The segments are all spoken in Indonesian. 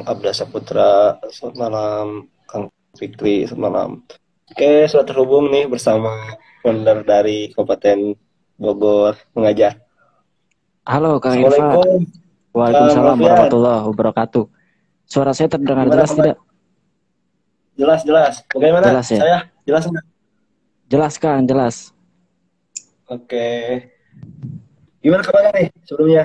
Kang Abda Saputra. Selamat malam, Kang Fikri. Selamat malam. Oke, sudah terhubung nih bersama founder dari Kabupaten Bogor mengajar. Halo Kang Irfan. Assalamualaikum. Waalaikumsalam warahmatullahi wabarakatuh. Suara saya terdengar Gimana jelas kabar? tidak? Jelas, jelas. Bagaimana? Jelas ya? Saya jelas nggak? Jelas Kang, jelas. Oke. Gimana kabarnya nih sebelumnya?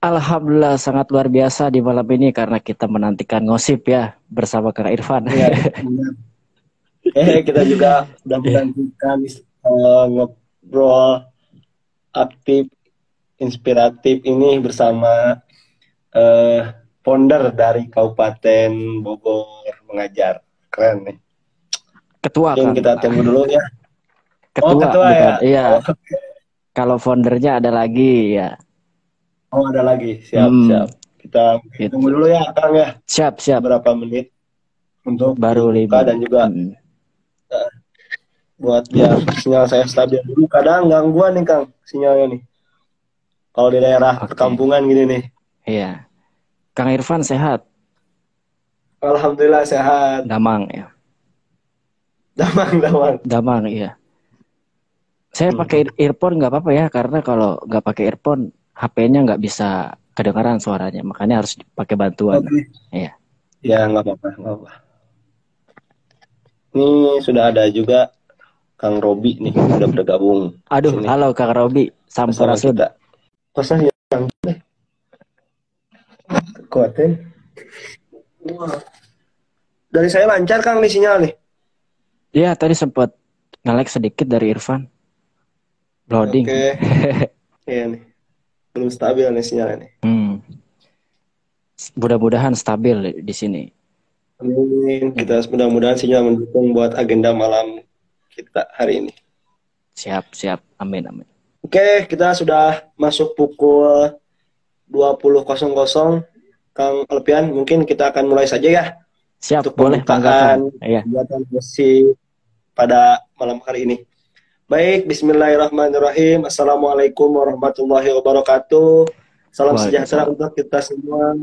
Alhamdulillah sangat luar biasa di malam ini karena kita menantikan ngosip ya bersama Kang Irfan. Iya. benar. eh, kita juga sudah menantikan eh, ngobrol aktif, inspiratif ini bersama eh, founder dari Kabupaten Bogor mengajar. Keren nih. Ketua Mungkin Kang. kita tunggu dulu ya. Ketua, oh, ketua bukan? ya? Iya. Oh, Kalau foundernya ada lagi ya. Oh, ada lagi. Siap, Hmm. siap. Kita Gitu. tunggu dulu ya, Kang ya. Siap, siap. Beberapa menit untuk Baru lima. dan juga Hmm. buat biar sinyal saya stabil dulu. Kadang gangguan nih Kang sinyalnya nih. Kalau di daerah Oke. perkampungan gini nih. Iya. Kang Irfan sehat, Alhamdulillah sehat. damang ya. Damang, damang. Damang iya. Saya Hmm. pakai earphone nggak apa-apa ya karena kalau nggak pakai earphone HP-nya nggak bisa kedengaran suaranya makanya harus pakai bantuan. Oke. Iya. Ya nggak apa-apa, nggak apa. Ini sudah ada juga Kang Robi nih sudah bergabung Aduh, Sini. halo Kang Robi, bersama Sampurasun. Masa yang nih? Kuatin. Wah. Dari saya lancar Kang nih sinyal nih. Iya, tadi sempat nge-lag sedikit dari Irfan. Loading. Oke. Iya nih. Belum stabil nih sinyalnya nih. Hmm. Mudah-mudahan stabil di sini. Amin. Kita mudah-mudahan sinyal mendukung buat agenda malam kita hari ini. Siap, siap. Amin, amin. Oke, kita sudah masuk pukul 20.00. Kang Alpian, mungkin kita akan mulai saja ya Siap, untuk boleh pembukaan tanggapan. Iya. kegiatan musik pada malam hari ini. Baik, Bismillahirrahmanirrahim. Assalamualaikum warahmatullahi wabarakatuh. Salam sejahtera untuk kita semua.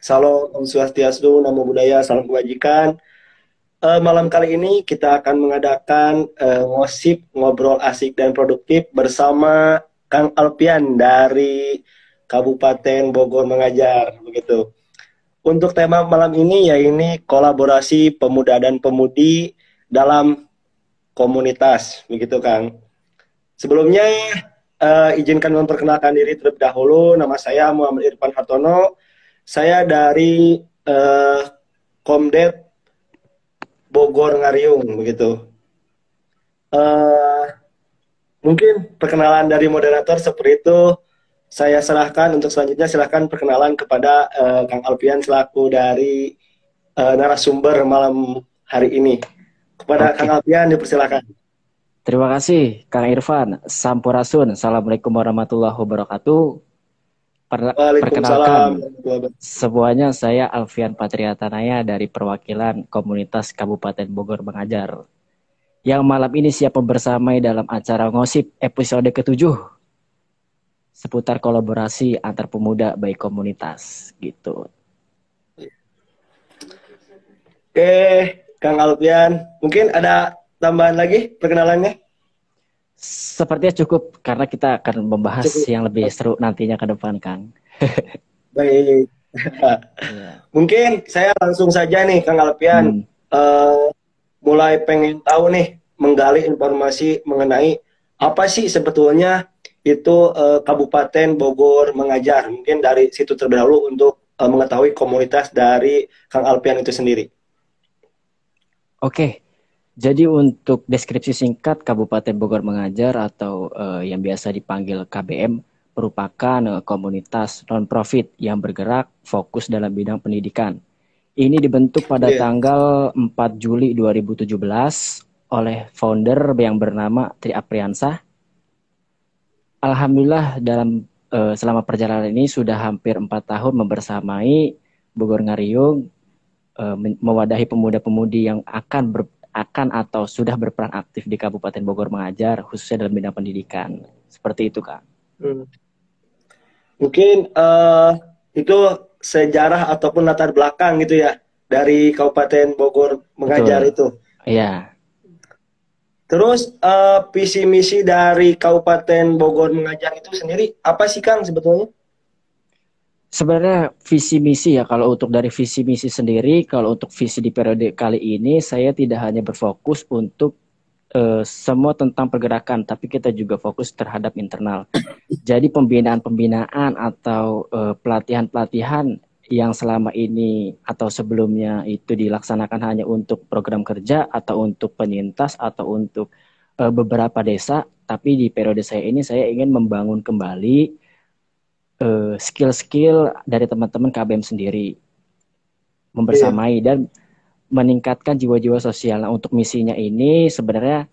Salam Om Swastiastu, Namo Buddhaya, salam kebajikan. Eh, malam kali ini kita akan mengadakan eh, ngosip, ngobrol asik dan produktif bersama Kang Alpian dari Kabupaten Bogor Mengajar, begitu. Untuk tema malam ini ya ini kolaborasi pemuda dan pemudi dalam komunitas, begitu Kang. Sebelumnya eh, izinkan memperkenalkan diri terlebih dahulu. Nama saya Muhammad Irfan Hartono. Saya dari eh, Komdet Bogor Ngariung, begitu. Eh, mungkin perkenalan dari moderator seperti itu. Saya serahkan untuk selanjutnya silahkan perkenalan kepada eh, Kang Alpian selaku dari eh, narasumber malam hari ini. Kepada Oke. Kang Alpian dipersilakan. Terima kasih Kang Irfan. Sampurasun. Assalamualaikum warahmatullahi wabarakatuh. Per- perkenalkan, semuanya saya Alfian Patriatanaya dari perwakilan komunitas Kabupaten Bogor Mengajar. Yang malam ini siap membersamai dalam acara ngosip episode ketujuh seputar kolaborasi antar pemuda baik komunitas gitu. Oke, Kang Alpian, mungkin ada tambahan lagi perkenalannya? Sepertinya cukup karena kita akan membahas Cukup. yang lebih seru nantinya ke depan, Kang. Baik. Iya. Mungkin saya langsung saja nih, Kang Alpian, Hmm. eh, mulai pengen tahu nih, menggali informasi mengenai apa sih sebetulnya itu eh, Kabupaten Bogor mengajar. Mungkin dari situ terlebih dahulu untuk eh, mengetahui komunitas dari Kang Alpian itu sendiri. Oke, jadi untuk deskripsi singkat Kabupaten Bogor Mengajar atau eh, yang biasa dipanggil KBM merupakan eh, komunitas non-profit yang bergerak fokus dalam bidang pendidikan. Ini dibentuk pada Iya. tanggal 4 Juli 2017 oleh founder yang bernama Tri Apriansah. Alhamdulillah dalam eh, selama perjalanan ini sudah hampir empat tahun membersamai Bogor Ngariung eh, mewadahi pemuda-pemudi yang akan ber, akan atau sudah berperan aktif di Kabupaten Bogor mengajar khususnya dalam bidang pendidikan. Seperti itu, Kak. Hmm. Mungkin eh, itu sejarah ataupun latar belakang gitu ya dari Kabupaten Bogor mengajar Betul. itu. Iya. Terus uh, visi misi dari Kabupaten Bogor mengajar itu sendiri apa sih Kang sebetulnya? Sebenarnya visi misi ya kalau untuk dari visi misi sendiri, kalau untuk visi di periode kali ini saya tidak hanya berfokus untuk uh, semua tentang pergerakan, tapi kita juga fokus terhadap internal. Jadi pembinaan-pembinaan atau uh, pelatihan-pelatihan yang selama ini atau sebelumnya itu dilaksanakan hanya untuk program kerja atau untuk penyintas atau untuk uh, beberapa desa, tapi di periode saya ini saya ingin membangun kembali eh, skill-skill dari teman-teman KBM sendiri membersamai yeah. dan meningkatkan jiwa-jiwa sosial. Nah, untuk misinya ini sebenarnya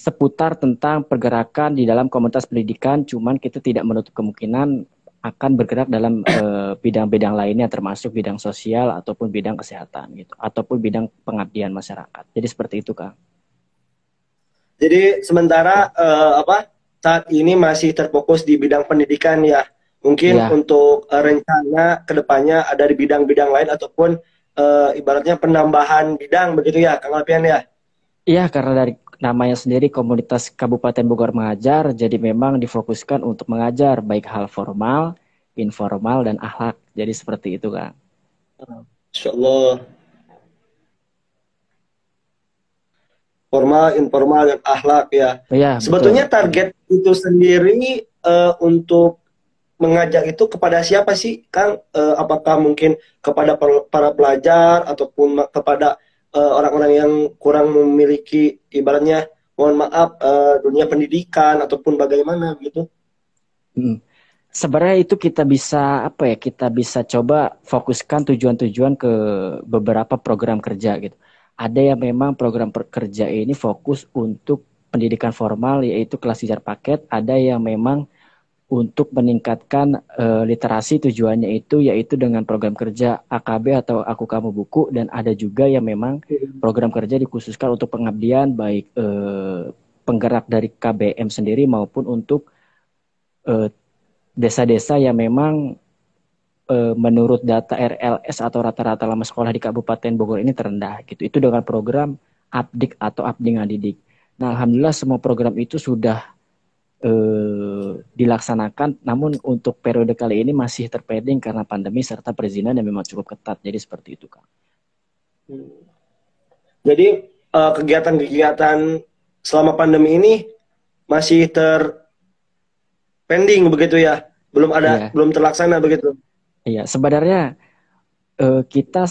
seputar tentang pergerakan di dalam komunitas pendidikan, cuman kita tidak menutup kemungkinan akan bergerak dalam bidang eh, bidang-bidang lainnya termasuk bidang sosial ataupun bidang kesehatan gitu ataupun bidang pengabdian masyarakat. Jadi seperti itu, Kang. Jadi sementara uh, apa saat ini masih terfokus di bidang pendidikan ya. Mungkin ya. untuk uh, rencana ke depannya ada di bidang-bidang lain ataupun uh, ibaratnya penambahan bidang begitu ya, Kang Alpian ya? Iya, karena dari namanya sendiri komunitas Kabupaten Bogor mengajar, jadi memang difokuskan untuk mengajar baik hal formal, informal, dan akhlak. Jadi seperti itu, Kang. Insya Allah. Formal, informal, dan akhlak ya. ya Sebetulnya betul. target itu sendiri uh, untuk mengajak itu kepada siapa sih, Kang? Uh, apakah mungkin kepada para pelajar ataupun kepada eh, orang-orang uh, yang kurang memiliki ibaratnya, mohon maaf, uh, dunia pendidikan ataupun bagaimana gitu? Hmm. Sebenarnya itu kita bisa apa ya? Kita bisa coba fokuskan tujuan-tujuan ke beberapa program kerja gitu ada yang memang program kerja ini fokus untuk pendidikan formal yaitu kelas sejarah paket, ada yang memang untuk meningkatkan uh, literasi tujuannya itu yaitu dengan program kerja AKB atau aku kamu buku. Dan ada juga yang memang program kerja dikhususkan untuk pengabdian baik uh, penggerak dari KBM sendiri maupun untuk eh, desa-desa yang memang e, menurut data RLS atau rata-rata lama sekolah di Kabupaten Bogor ini terendah gitu. Itu dengan program Abdik atau Abdi Ngadidik. Nah, alhamdulillah semua program itu sudah e, dilaksanakan, namun untuk periode kali ini masih terpending karena pandemi serta perizinan yang memang cukup ketat. Jadi seperti itu, Kang. Hmm. Jadi kegiatan kegiatan-kegiatan selama pandemi ini masih terpending begitu ya? Belum ada, iya. belum terlaksana begitu? Iya, sebenarnya uh, kita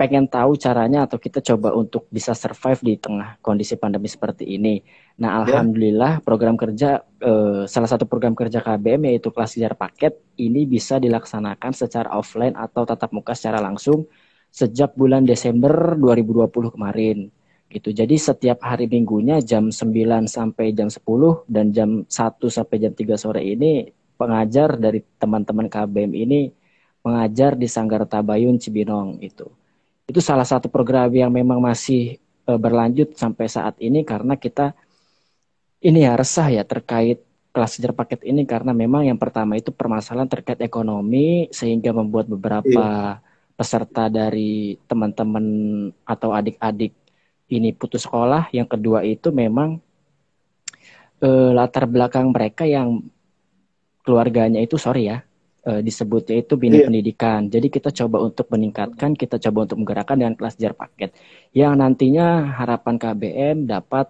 pengen tahu caranya atau kita coba untuk bisa survive di tengah kondisi pandemi seperti ini. Nah, ya. alhamdulillah program kerja uh, salah satu program kerja KBM yaitu kelas sejarah paket ini bisa dilaksanakan secara offline atau tatap muka secara langsung sejak bulan Desember 2020 kemarin gitu. Jadi setiap hari minggunya jam 9 sampai jam 10 dan jam 1 sampai jam 3 sore ini pengajar dari teman-teman KBM ini mengajar di Sanggar Tabayun Cibinong itu. Itu salah satu program yang memang masih e, berlanjut sampai saat ini karena kita ini ya resah ya terkait kelas sejarah paket ini karena memang yang pertama itu permasalahan terkait ekonomi sehingga membuat beberapa iya. peserta dari teman-teman atau adik-adik ini putus sekolah. Yang kedua itu memang e, latar belakang mereka yang keluarganya itu sorry ya uh, disebutnya itu bina yeah. pendidikan. Jadi kita coba untuk meningkatkan, kita coba untuk menggerakkan dengan kelas jar paket yang nantinya harapan KBM dapat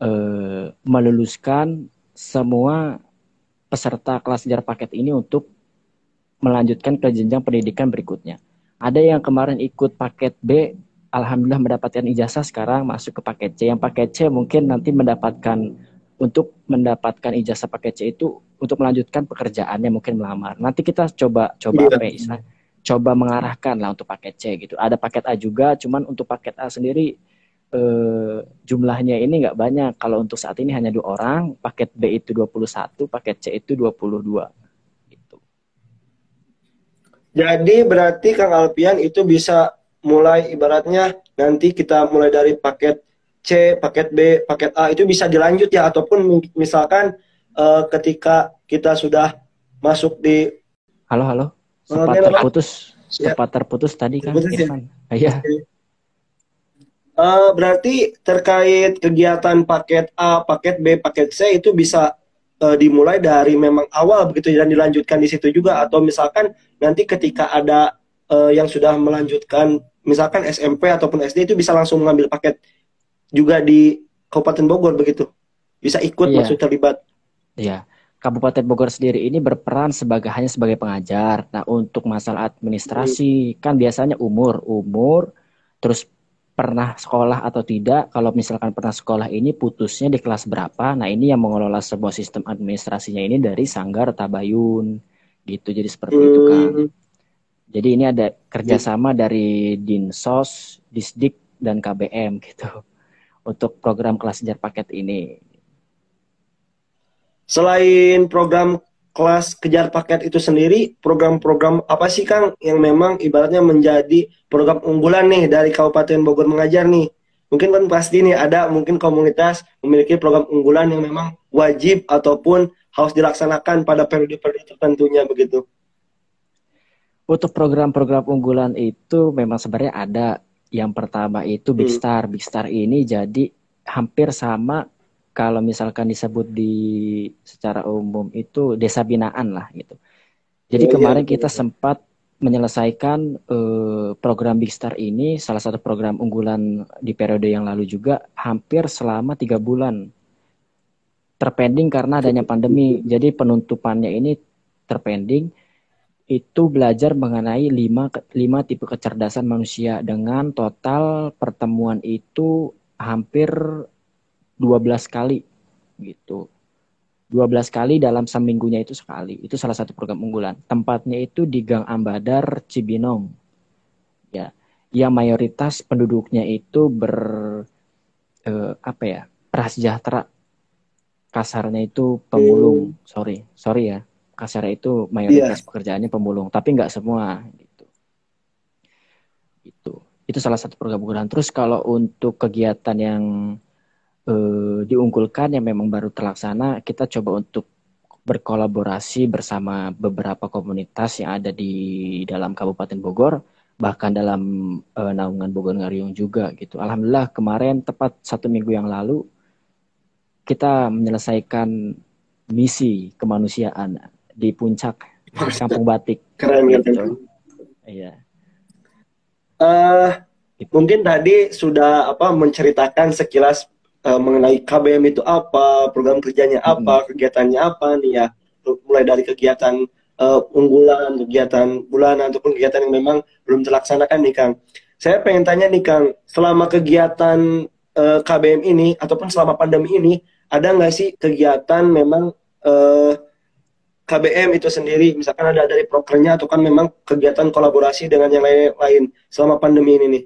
uh, meluluskan semua peserta kelas jar paket ini untuk melanjutkan ke jenjang pendidikan berikutnya. Ada yang kemarin ikut paket B, alhamdulillah mendapatkan ijazah sekarang masuk ke paket C. Yang paket C mungkin nanti mendapatkan untuk mendapatkan ijazah paket C itu untuk melanjutkan pekerjaannya mungkin melamar. Nanti kita coba coba iya. apa ya, coba mengarahkan lah untuk paket C gitu. Ada paket A juga, cuman untuk paket A sendiri eh, jumlahnya ini nggak banyak. Kalau untuk saat ini hanya dua orang, paket B itu 21, paket C itu 22. Gitu. Jadi berarti Kang Alpian itu bisa mulai ibaratnya nanti kita mulai dari paket C, paket B, paket A itu bisa dilanjut ya ataupun misalkan uh, ketika kita sudah masuk di Halo, halo. Sempat terputus. Ya. Sempat terputus tadi kan, terputus, Irfan. Iya. Okay. Uh, berarti terkait kegiatan paket A, paket B, paket C itu bisa uh, dimulai dari memang awal begitu dan dilanjutkan di situ juga atau misalkan nanti ketika ada uh, yang sudah melanjutkan misalkan SMP ataupun SD itu bisa langsung mengambil paket juga di Kabupaten Bogor begitu bisa ikut yeah. masuk terlibat. Iya. Kabupaten Bogor sendiri ini berperan sebagai hanya sebagai pengajar. Nah, untuk masalah administrasi hmm. kan biasanya umur, umur terus pernah sekolah atau tidak. Kalau misalkan pernah sekolah ini putusnya di kelas berapa. Nah ini yang mengelola sebuah sistem administrasinya ini dari Sanggar Tabayun gitu. Jadi seperti itu kan. Hmm. Jadi ini ada kerjasama dari Dinsos, Disdik dan KBM gitu untuk program kelas sejar paket ini. Selain program kelas kejar paket itu sendiri program-program apa sih Kang yang memang ibaratnya menjadi program unggulan nih dari Kabupaten Bogor mengajar nih? Mungkin kan pasti nih ada mungkin komunitas memiliki program unggulan yang memang wajib ataupun harus dilaksanakan pada periode-periode tertentunya begitu. Untuk program-program unggulan itu memang sebenarnya ada yang pertama itu Big hmm. Star Big Star ini jadi hampir sama kalau misalkan disebut di secara umum itu desa binaan lah gitu. Jadi oh, kemarin iya, kita iya. sempat menyelesaikan uh, program Big Star ini salah satu program unggulan di periode yang lalu juga hampir selama tiga bulan terpending karena adanya pandemi. Jadi penutupannya ini terpending itu belajar mengenai lima, lima tipe kecerdasan manusia dengan total pertemuan itu hampir 12 kali gitu. 12 kali dalam seminggunya itu sekali. Itu salah satu program unggulan. Tempatnya itu di Gang Ambadar, Cibinong. Ya, yang mayoritas penduduknya itu ber eh, apa ya? prasejahtera. Kasarnya itu pemulung. Sorry, sorry ya. Kasarnya itu mayoritas yeah. pekerjaannya pemulung, tapi nggak semua gitu. Itu. Itu salah satu program unggulan. Terus kalau untuk kegiatan yang eh, diunggulkan yang memang baru terlaksana, kita coba untuk berkolaborasi bersama beberapa komunitas yang ada di dalam Kabupaten Bogor, bahkan dalam eh, naungan Bogor Ngariung juga gitu. Alhamdulillah kemarin tepat satu minggu yang lalu kita menyelesaikan misi kemanusiaan di puncak Kampung Batik. Keren gitu. Iya. Uh, mungkin tadi sudah apa menceritakan sekilas uh, mengenai KBM itu apa, program kerjanya apa, hmm. kegiatannya apa nih ya. Mulai dari kegiatan uh, unggulan, kegiatan bulanan ataupun kegiatan yang memang belum terlaksanakan nih Kang. Saya pengen tanya nih Kang, selama kegiatan uh, KBM ini ataupun selama pandemi ini ada nggak sih kegiatan memang uh, KBM itu sendiri, misalkan ada dari prokernya atau kan memang kegiatan kolaborasi dengan yang lain-lain selama pandemi ini nih,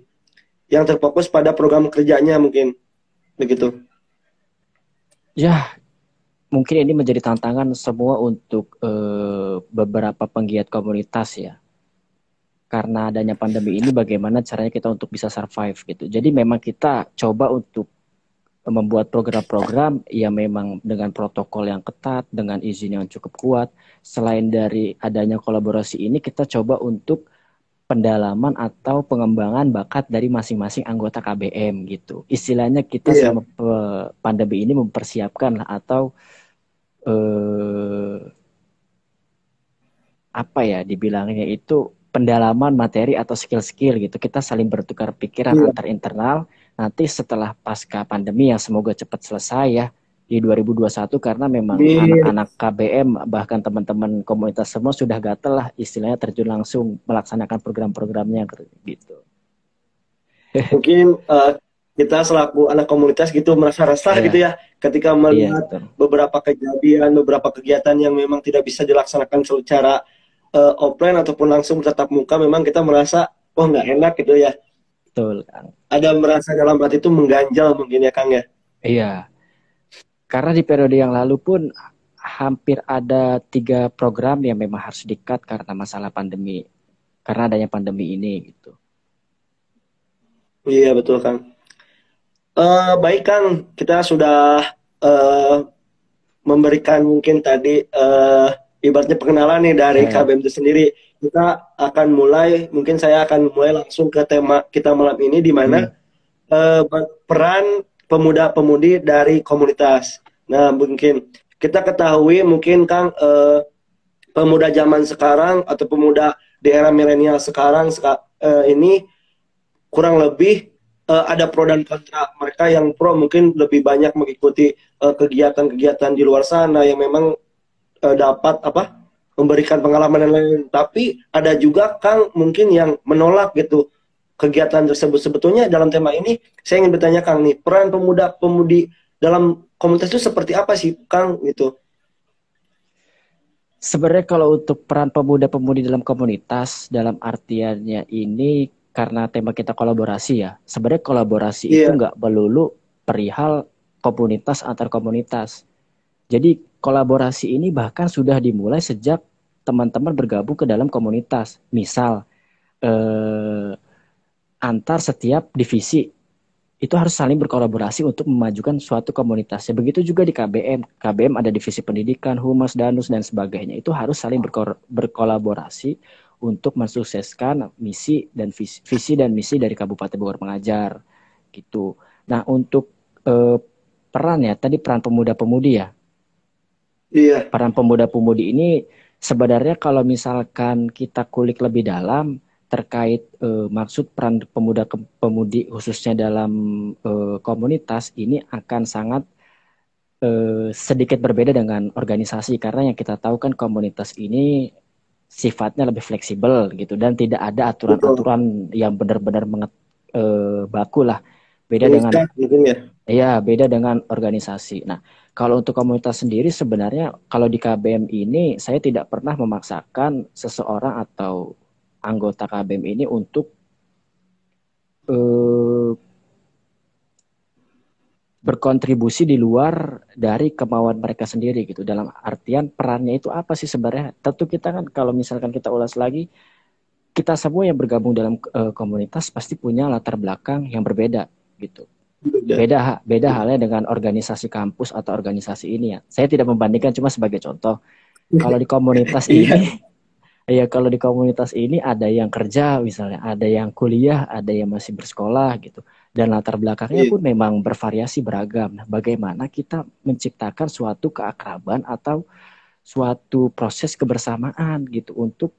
yang terfokus pada program kerjanya mungkin begitu. Ya mungkin ini menjadi tantangan semua untuk uh, beberapa penggiat komunitas ya. Karena adanya pandemi ini bagaimana caranya kita untuk bisa survive gitu. Jadi memang kita coba untuk membuat program-program yang memang dengan protokol yang ketat, dengan izin yang cukup kuat. Selain dari adanya kolaborasi ini, kita coba untuk pendalaman atau pengembangan bakat dari masing-masing anggota KBM gitu. Istilahnya kita yeah. selama pandemi ini mempersiapkan atau eh, apa ya dibilangnya itu pendalaman materi atau skill-skill gitu. Kita saling bertukar pikiran yeah. antar internal. Nanti setelah pasca pandemi yang semoga cepat selesai ya, di 2021 karena memang anak-anak KBM bahkan teman-teman komunitas semua sudah gatel lah istilahnya terjun langsung melaksanakan program-programnya gitu. Mungkin uh, kita selaku anak komunitas gitu merasa resah yeah. gitu ya ketika melihat yeah, beberapa kejadian, beberapa kegiatan yang memang tidak bisa dilaksanakan secara uh, offline ataupun langsung tetap muka memang kita merasa oh nggak enak gitu ya. Betul, Kang. Ada merasa dalam hati itu mengganjal mungkin ya, Kang ya. Iya. Karena di periode yang lalu pun hampir ada tiga program yang memang harus dikat karena masalah pandemi. Karena adanya pandemi ini gitu. Iya betul Kang. Uh, baik Kang, kita sudah uh, memberikan mungkin tadi uh, ibaratnya perkenalan nih dari yeah. KBM itu sendiri. Kita akan mulai, mungkin saya akan mulai langsung ke tema kita malam ini di mana hmm. uh, peran pemuda-pemudi dari komunitas. Nah, mungkin kita ketahui mungkin Kang uh, pemuda zaman sekarang atau pemuda di era milenial sekarang uh, ini kurang lebih uh, ada pro dan kontra. Mereka yang pro mungkin lebih banyak mengikuti kegiatan-kegiatan uh, di luar sana yang memang uh, dapat apa memberikan pengalaman dan lain-lain. Tapi ada juga Kang mungkin yang menolak gitu kegiatan tersebut. Sebetulnya dalam tema ini saya ingin bertanya Kang nih peran pemuda-pemudi dalam komunitas itu seperti apa sih Kang gitu? Sebenarnya kalau untuk peran pemuda-pemudi dalam komunitas dalam artiannya ini karena tema kita kolaborasi ya. Sebenarnya kolaborasi yeah. itu nggak melulu perihal komunitas antar komunitas. Jadi kolaborasi ini bahkan sudah dimulai sejak teman-teman bergabung ke dalam komunitas. Misal eh, antar setiap divisi itu harus saling berkolaborasi untuk memajukan suatu komunitas. Ya, begitu juga di KBM. KBM ada divisi pendidikan, humas, danus dan sebagainya. Itu harus saling berko berkolaborasi untuk mensukseskan misi dan visi, visi dan misi dari Kabupaten Bogor Mengajar gitu. Nah, untuk eh, peran ya, tadi peran pemuda-pemudi ya. Iya. Peran pemuda-pemudi ini sebenarnya kalau misalkan kita kulik lebih dalam terkait uh, maksud peran pemuda pemudi khususnya dalam uh, komunitas ini akan sangat uh, sedikit berbeda dengan organisasi karena yang kita tahu kan komunitas ini sifatnya lebih fleksibel gitu dan tidak ada aturan-aturan yang benar-benar menget, baku lah beda dengan ya. ya beda dengan organisasi. Nah kalau untuk komunitas sendiri sebenarnya kalau di KBM ini saya tidak pernah memaksakan seseorang atau anggota KBM ini untuk uh, berkontribusi di luar dari kemauan mereka sendiri gitu. Dalam artian perannya itu apa sih sebenarnya? Tentu kita kan kalau misalkan kita ulas lagi kita semua yang bergabung dalam uh, komunitas pasti punya latar belakang yang berbeda gitu beda beda halnya dengan organisasi kampus atau organisasi ini ya. Saya tidak membandingkan cuma sebagai contoh. Kalau di komunitas iya. ini ya kalau di komunitas ini ada yang kerja misalnya, ada yang kuliah, ada yang masih bersekolah gitu. Dan latar belakangnya iya. pun memang bervariasi beragam. Nah, bagaimana kita menciptakan suatu keakraban atau suatu proses kebersamaan gitu untuk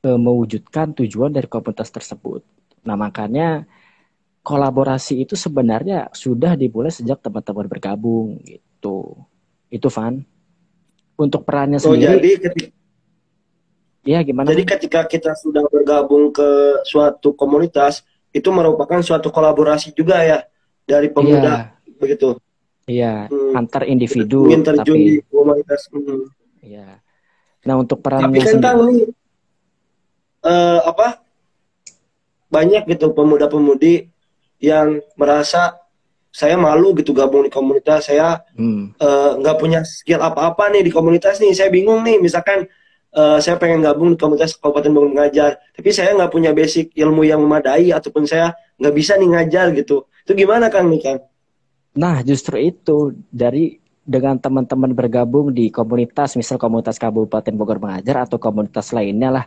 e, mewujudkan tujuan dari komunitas tersebut. Nah, makanya kolaborasi itu sebenarnya sudah dimulai sejak teman-teman bergabung gitu. Itu Van. Untuk perannya oh, sendiri. Jadi ketika, ya gimana? Jadi ketika kita sudah bergabung ke suatu komunitas itu merupakan suatu kolaborasi juga ya dari pemuda ya. begitu. Iya, hmm. antar individu Ingin terjun tapi di komunitas. Hmm. Iya. Nah, untuk perannya tapi kan sendiri. nih uh, apa? Banyak gitu pemuda-pemudi yang merasa saya malu gitu gabung di komunitas saya hmm. Eh, nggak hmm. uh, punya skill apa-apa nih di komunitas nih saya bingung nih misalkan uh, saya pengen gabung di komunitas kabupaten Bogor mengajar tapi saya nggak punya basic ilmu yang memadai ataupun saya nggak bisa nih ngajar gitu itu gimana kang nih kang nah justru itu dari dengan teman-teman bergabung di komunitas misal komunitas kabupaten Bogor mengajar atau komunitas lainnya lah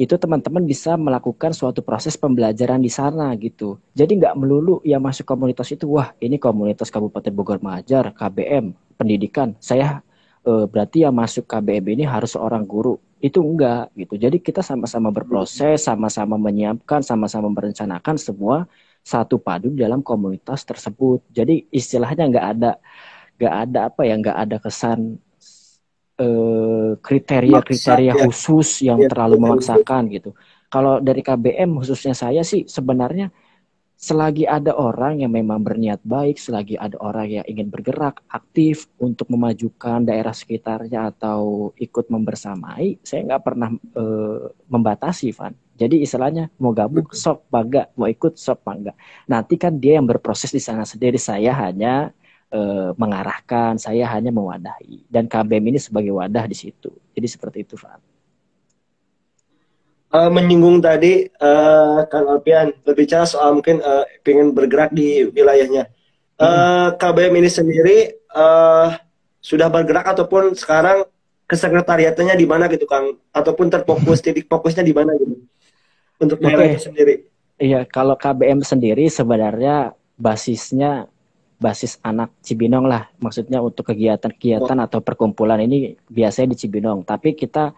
itu teman-teman bisa melakukan suatu proses pembelajaran di sana gitu. Jadi nggak melulu yang masuk komunitas itu, wah ini komunitas Kabupaten Bogor Mengajar, KBM, pendidikan. Saya e, berarti yang masuk KBM ini harus seorang guru. Itu enggak gitu. Jadi kita sama-sama berproses, sama-sama menyiapkan, sama-sama merencanakan semua satu padu dalam komunitas tersebut. Jadi istilahnya nggak ada nggak ada apa ya nggak ada kesan kriteria-kriteria uh, khusus yang ya, terlalu memaksakan gitu. Kalau dari KBM khususnya saya sih sebenarnya selagi ada orang yang memang berniat baik, selagi ada orang yang ingin bergerak aktif untuk memajukan daerah sekitarnya atau ikut membersamai, saya nggak pernah uh, membatasi, Van. Jadi istilahnya mau gabung sok bangga, mau ikut sok bangga. Nanti kan dia yang berproses di sana sendiri, saya hanya uh, mengarahkan, saya hanya mewadahi. Dan KBM ini sebagai wadah di situ. Jadi seperti itu, Pak. Uh, menyinggung tadi uh, Kang Alpian berbicara soal mungkin uh, ingin bergerak di wilayahnya. Uh, hmm. KBM ini sendiri uh, sudah bergerak ataupun sekarang kesekretariatnya di mana gitu Kang ataupun terfokus titik fokusnya di mana gitu untuk daerah Oke. itu sendiri. Iya, kalau KBM sendiri sebenarnya basisnya basis anak Cibinong lah. Maksudnya untuk kegiatan-kegiatan atau perkumpulan ini biasanya di Cibinong. Tapi kita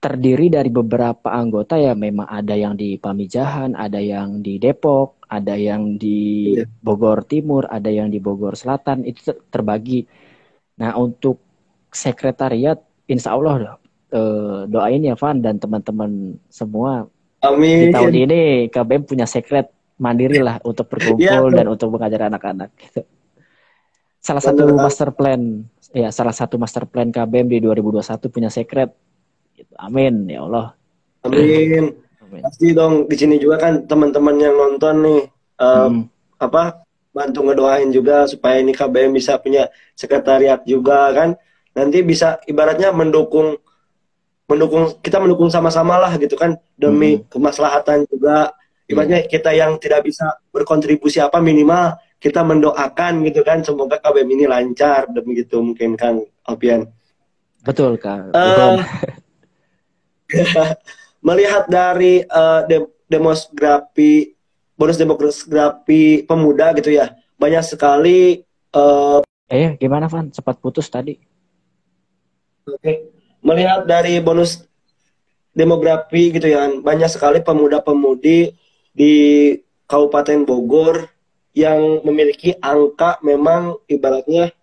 terdiri dari beberapa anggota ya memang ada yang di Pamijahan, ada yang di Depok, ada yang di Iya. Bogor Timur, ada yang di Bogor Selatan. Itu ter- terbagi. Nah, untuk sekretariat insya Allah eh, doain ya Van dan teman-teman semua di Amin. tahun ini KBM punya sekret mandiri lah untuk berkumpul Iya, tuh. dan untuk mengajar anak-anak gitu. Salah satu master plan ya salah satu master plan KBM di 2021 punya sekret. Gitu. Amin ya Allah. Amin. Amin. Pasti dong di sini juga kan teman-teman yang nonton nih eh, Hmm, apa bantu ngedoain juga supaya ini KBM bisa punya sekretariat juga kan. Nanti bisa ibaratnya mendukung mendukung kita mendukung sama-sama lah gitu kan demi kemaslahatan juga. Ibaratnya kita yang tidak bisa berkontribusi apa minimal kita mendoakan gitu kan semoga KBM ini lancar demi gitu mungkin Kang Alpian. betul Kak. Eh, Bukan. melihat dari eh, dem- demografi bonus demografi pemuda gitu ya banyak sekali eh, eh gimana Van? Cepat putus tadi. melihat dari bonus demografi gitu ya banyak sekali pemuda-pemudi di Kabupaten Bogor yang memiliki angka memang ibaratnya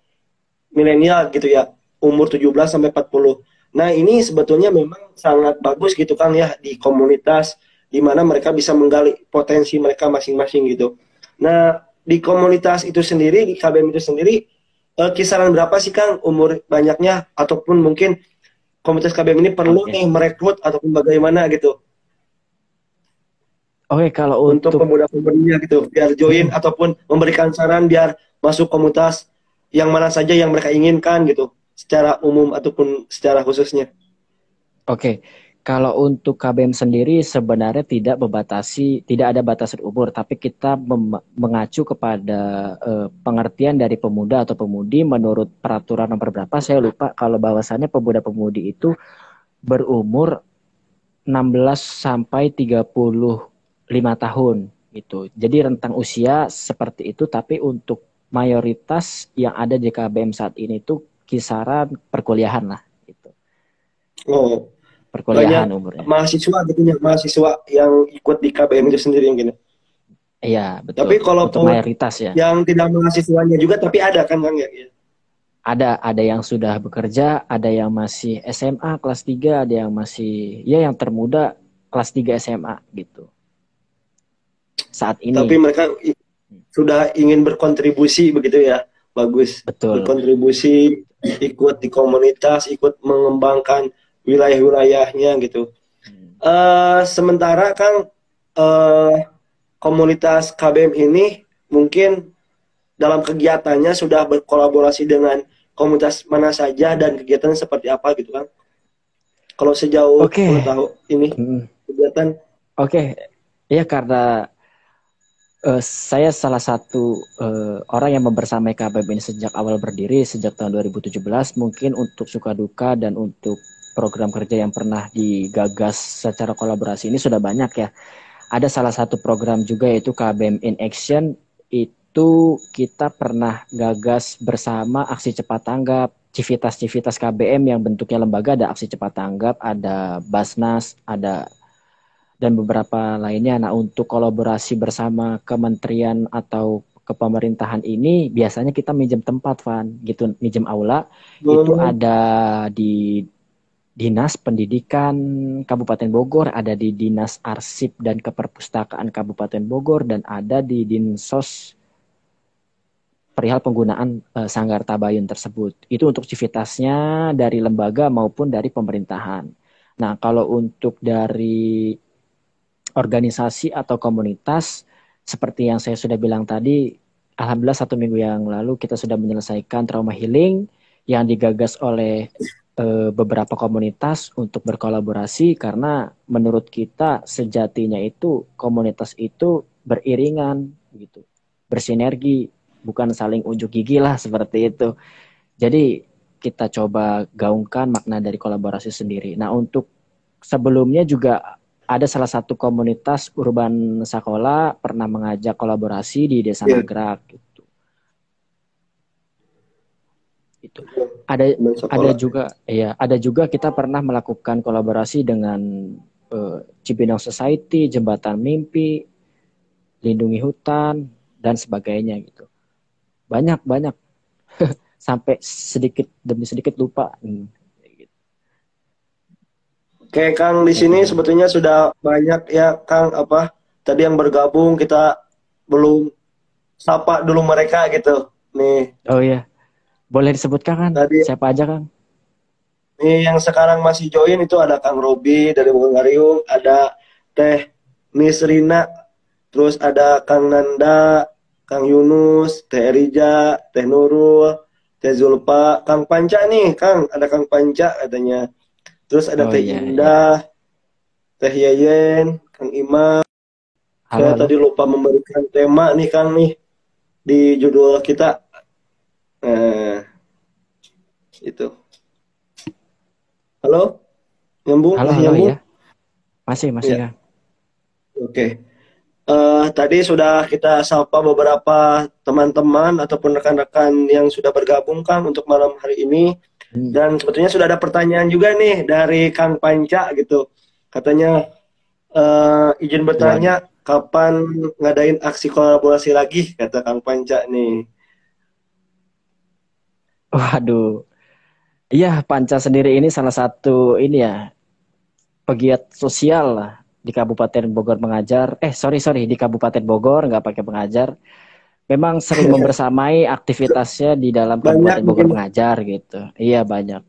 milenial gitu ya umur 17 sampai 40. Nah, ini sebetulnya memang sangat bagus gitu kan ya di komunitas di mana mereka bisa menggali potensi mereka masing-masing gitu. Nah, di komunitas itu sendiri di KBM itu sendiri eh, kisaran berapa sih Kang umur banyaknya ataupun mungkin komunitas KBM ini perlu Oke. nih merekrut ataupun bagaimana gitu Oke, kalau untuk untuk pemuda-pemudinya gitu biar join ataupun memberikan saran biar masuk komunitas yang mana saja yang mereka inginkan gitu secara umum ataupun secara khususnya. Oke, kalau untuk KBM sendiri sebenarnya tidak membatasi, tidak ada batasan umur, tapi kita mengacu kepada eh, pengertian dari pemuda atau pemudi menurut peraturan nomor berapa, saya lupa kalau bahwasannya pemuda-pemudi itu berumur 16 sampai 35 tahun gitu. Jadi rentang usia seperti itu, tapi untuk mayoritas yang ada di KBM saat ini itu kisaran perkuliahan lah gitu. Oh, Perkuliahan umurnya. mahasiswa gitu ya, mahasiswa yang ikut di KBM itu sendiri mungkin. ya. Iya, betul. Tapi kalau untuk mayoritas ya. Yang tidak mahasiswanya juga tapi ada kan Kang? Ya. Ada ada yang sudah bekerja, ada yang masih SMA kelas 3, ada yang masih ya yang termuda kelas 3 SMA gitu. Saat ini Tapi mereka sudah ingin berkontribusi begitu ya. Bagus. betul. Berkontribusi, ikut di komunitas, ikut mengembangkan wilayah-wilayahnya gitu. Hmm. Eh, sementara Kang eh, komunitas KBM ini mungkin dalam kegiatannya sudah berkolaborasi dengan komunitas mana saja dan kegiatan seperti apa gitu kan? Kalau sejauh boleh tahu ini Hmm. kegiatan Oke, ya karena eh, saya salah satu eh, orang yang membersamai KBM ini sejak awal berdiri sejak tahun 2017 mungkin untuk suka duka dan untuk program kerja yang pernah digagas secara kolaborasi ini sudah banyak ya. Ada salah satu program juga yaitu KBM in Action itu kita pernah gagas bersama aksi cepat tanggap civitas-civitas KBM yang bentuknya lembaga ada aksi cepat tanggap, ada Basnas, ada dan beberapa lainnya. Nah, untuk kolaborasi bersama kementerian atau kepemerintahan ini biasanya kita minjem tempat, Van, gitu, minjem aula. Itu Hmm. ada di Dinas Pendidikan Kabupaten Bogor, ada di Dinas Arsip dan Keperpustakaan Kabupaten Bogor dan ada di Dinsos perihal penggunaan eh, sanggar tabayun tersebut. Itu untuk civitasnya dari lembaga maupun dari pemerintahan. Nah, kalau untuk dari organisasi atau komunitas seperti yang saya sudah bilang tadi, alhamdulillah satu minggu yang lalu kita sudah menyelesaikan trauma healing yang digagas oleh eh, beberapa komunitas untuk berkolaborasi karena menurut kita sejatinya itu komunitas itu beriringan gitu, bersinergi, bukan saling unjuk gigi lah seperti itu. Jadi kita coba gaungkan makna dari kolaborasi sendiri. Nah, untuk sebelumnya juga ada salah satu komunitas urban sekolah pernah mengajak kolaborasi di Desa yeah. Nagrak gitu. Itu. Ada ada juga ya, ada juga kita pernah melakukan kolaborasi dengan uh, Cibinong Society, Jembatan Mimpi, Lindungi Hutan dan sebagainya gitu. Banyak banyak sampai sedikit demi sedikit lupa. Hmm. Oke Kang di sini sebetulnya sudah banyak ya Kang apa tadi yang bergabung kita belum sapa dulu mereka gitu nih. Oh iya, boleh disebutkan kan? Tadi, Siapa aja Kang? Nih yang sekarang masih join itu ada Kang Robi dari Bungariung, ada Teh Miss Rina, terus ada Kang Nanda, Kang Yunus, Teh Erija, Teh Nurul, Teh Zulpa, Kang Panca nih, Kang, ada Kang Panca katanya. Terus ada oh, Teh iya, Indah, iya. Teh Yayen, Kang Imam. Halo, Saya tadi lupa memberikan tema nih Kang nih di judul kita. Nah, itu. Halo? Nyambung? Halo, halo nyambung? ya. Masih, masih ya. Oke. Okay. Uh, tadi sudah kita sapa beberapa teman-teman ataupun rekan-rekan yang sudah bergabung Kang untuk malam hari ini. Dan sebetulnya sudah ada pertanyaan juga nih dari Kang Panca gitu. Katanya uh, izin bertanya Tuan. kapan ngadain aksi kolaborasi lagi kata Kang Panca nih. Waduh. Iya, Panca sendiri ini salah satu ini ya pegiat sosial lah di Kabupaten Bogor mengajar. Eh sorry sorry di Kabupaten Bogor nggak pakai pengajar. Memang sering membersamai aktivitasnya di dalam Kabupaten Bogor mungkin. mengajar gitu. Iya banyak.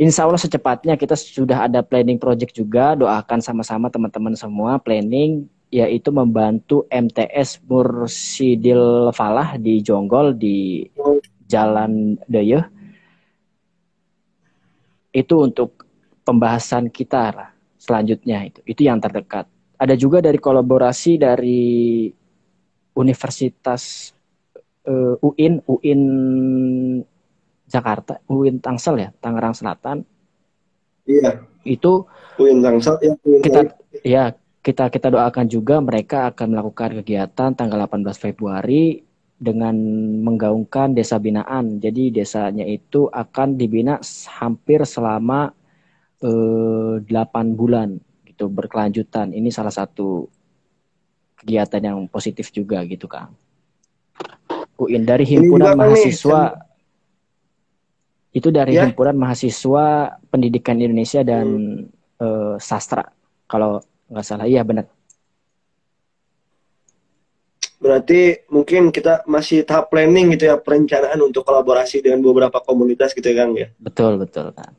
Insya Allah secepatnya kita sudah ada planning project juga. Doakan sama-sama teman-teman semua planning yaitu membantu MTS Mursidil Falah di Jonggol di Jalan Dayeh. Itu untuk pembahasan kita selanjutnya itu. Itu yang terdekat. Ada juga dari kolaborasi dari Universitas uh, UIN, UIN Jakarta, UIN Tangsel ya, Tangerang Selatan. Iya. Itu UIN Tangsel ya. UIN kita ya kita kita doakan juga mereka akan melakukan kegiatan tanggal 18 Februari dengan menggaungkan desa binaan. Jadi desanya itu akan dibina hampir selama eh, 8 bulan gitu berkelanjutan. Ini salah satu kegiatan yang positif juga gitu Kang. UIN dari himpunan mahasiswa nih, itu dari ya? himpunan mahasiswa pendidikan Indonesia dan hmm. uh, sastra kalau nggak salah iya benar. Berarti mungkin kita masih tahap planning gitu ya perencanaan untuk kolaborasi dengan beberapa komunitas gitu ya Kang ya. Betul betul Kang.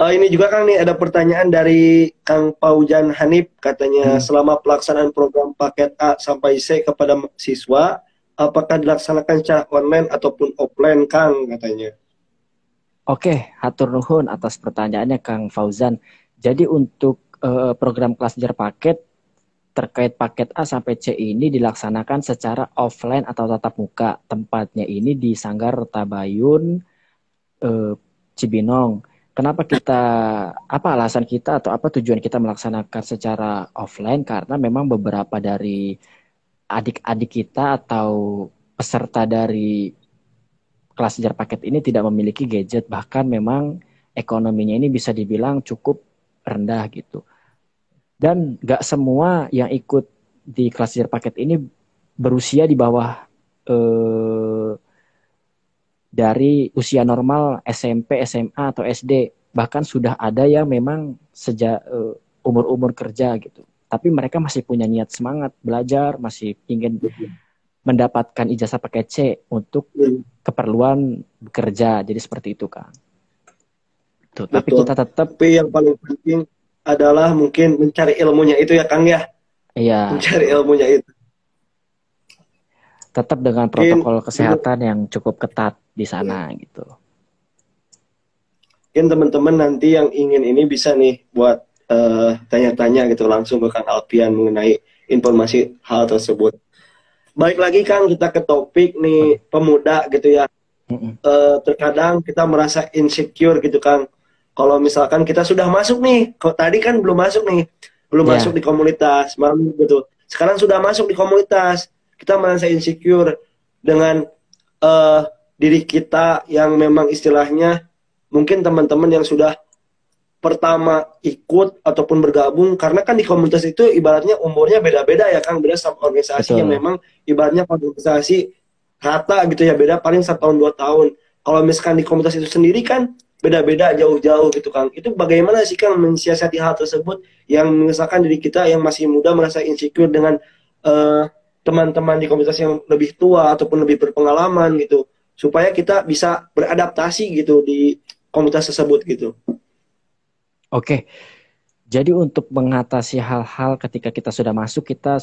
Uh, ini juga Kang nih ada pertanyaan dari Kang Paujan Hanif katanya hmm. selama pelaksanaan program paket A sampai C kepada siswa apakah dilaksanakan secara online ataupun offline Kang katanya. Oke, hatur nuhun atas pertanyaannya Kang Fauzan. Jadi untuk uh, program kelas jar paket terkait paket A sampai C ini dilaksanakan secara offline atau tatap muka. Tempatnya ini di Sanggar Tabayun uh, Cibinong kenapa kita apa alasan kita atau apa tujuan kita melaksanakan secara offline? Karena memang beberapa dari adik-adik kita atau peserta dari kelas sejarah paket ini tidak memiliki gadget. Bahkan memang ekonominya ini bisa dibilang cukup rendah gitu. Dan nggak semua yang ikut di kelas sejarah paket ini berusia di bawah eh, dari usia normal SMP, SMA atau SD bahkan sudah ada yang memang sejak uh, umur-umur kerja gitu. Tapi mereka masih punya niat semangat belajar masih ingin mendapatkan ijazah pakai C untuk keperluan bekerja jadi seperti itu kan Tuh, tapi kita tetap tapi yang paling penting adalah mungkin mencari ilmunya itu ya Kang ya. Iya. Mencari ilmunya itu tetap dengan protokol kesehatan yang cukup ketat di sana ya. gitu. Mungkin teman-teman nanti yang ingin ini bisa nih buat eh, tanya-tanya gitu langsung ke Kang Alpian mengenai informasi hal tersebut. Baik lagi Kang, kita ke topik nih pemuda gitu ya. uh, terkadang kita merasa insecure gitu kan kalau misalkan kita sudah masuk nih kok tadi kan belum masuk nih belum yeah. masuk di komunitas malam gitu sekarang sudah masuk di komunitas kita merasa insecure dengan uh, diri kita yang memang istilahnya mungkin teman-teman yang sudah pertama ikut ataupun bergabung. Karena kan di komunitas itu ibaratnya umurnya beda-beda ya Kang. Beda sama organisasi Betul. yang memang ibaratnya organisasi rata gitu ya. Beda paling satu tahun dua tahun. Kalau misalkan di komunitas itu sendiri kan beda-beda jauh-jauh gitu Kang. Itu bagaimana sih Kang mensiasati hal tersebut yang misalkan diri kita yang masih muda merasa insecure dengan eh, teman-teman di komunitas yang lebih tua ataupun lebih berpengalaman gitu supaya kita bisa beradaptasi gitu di komunitas tersebut gitu. Oke. Jadi untuk mengatasi hal-hal ketika kita sudah masuk kita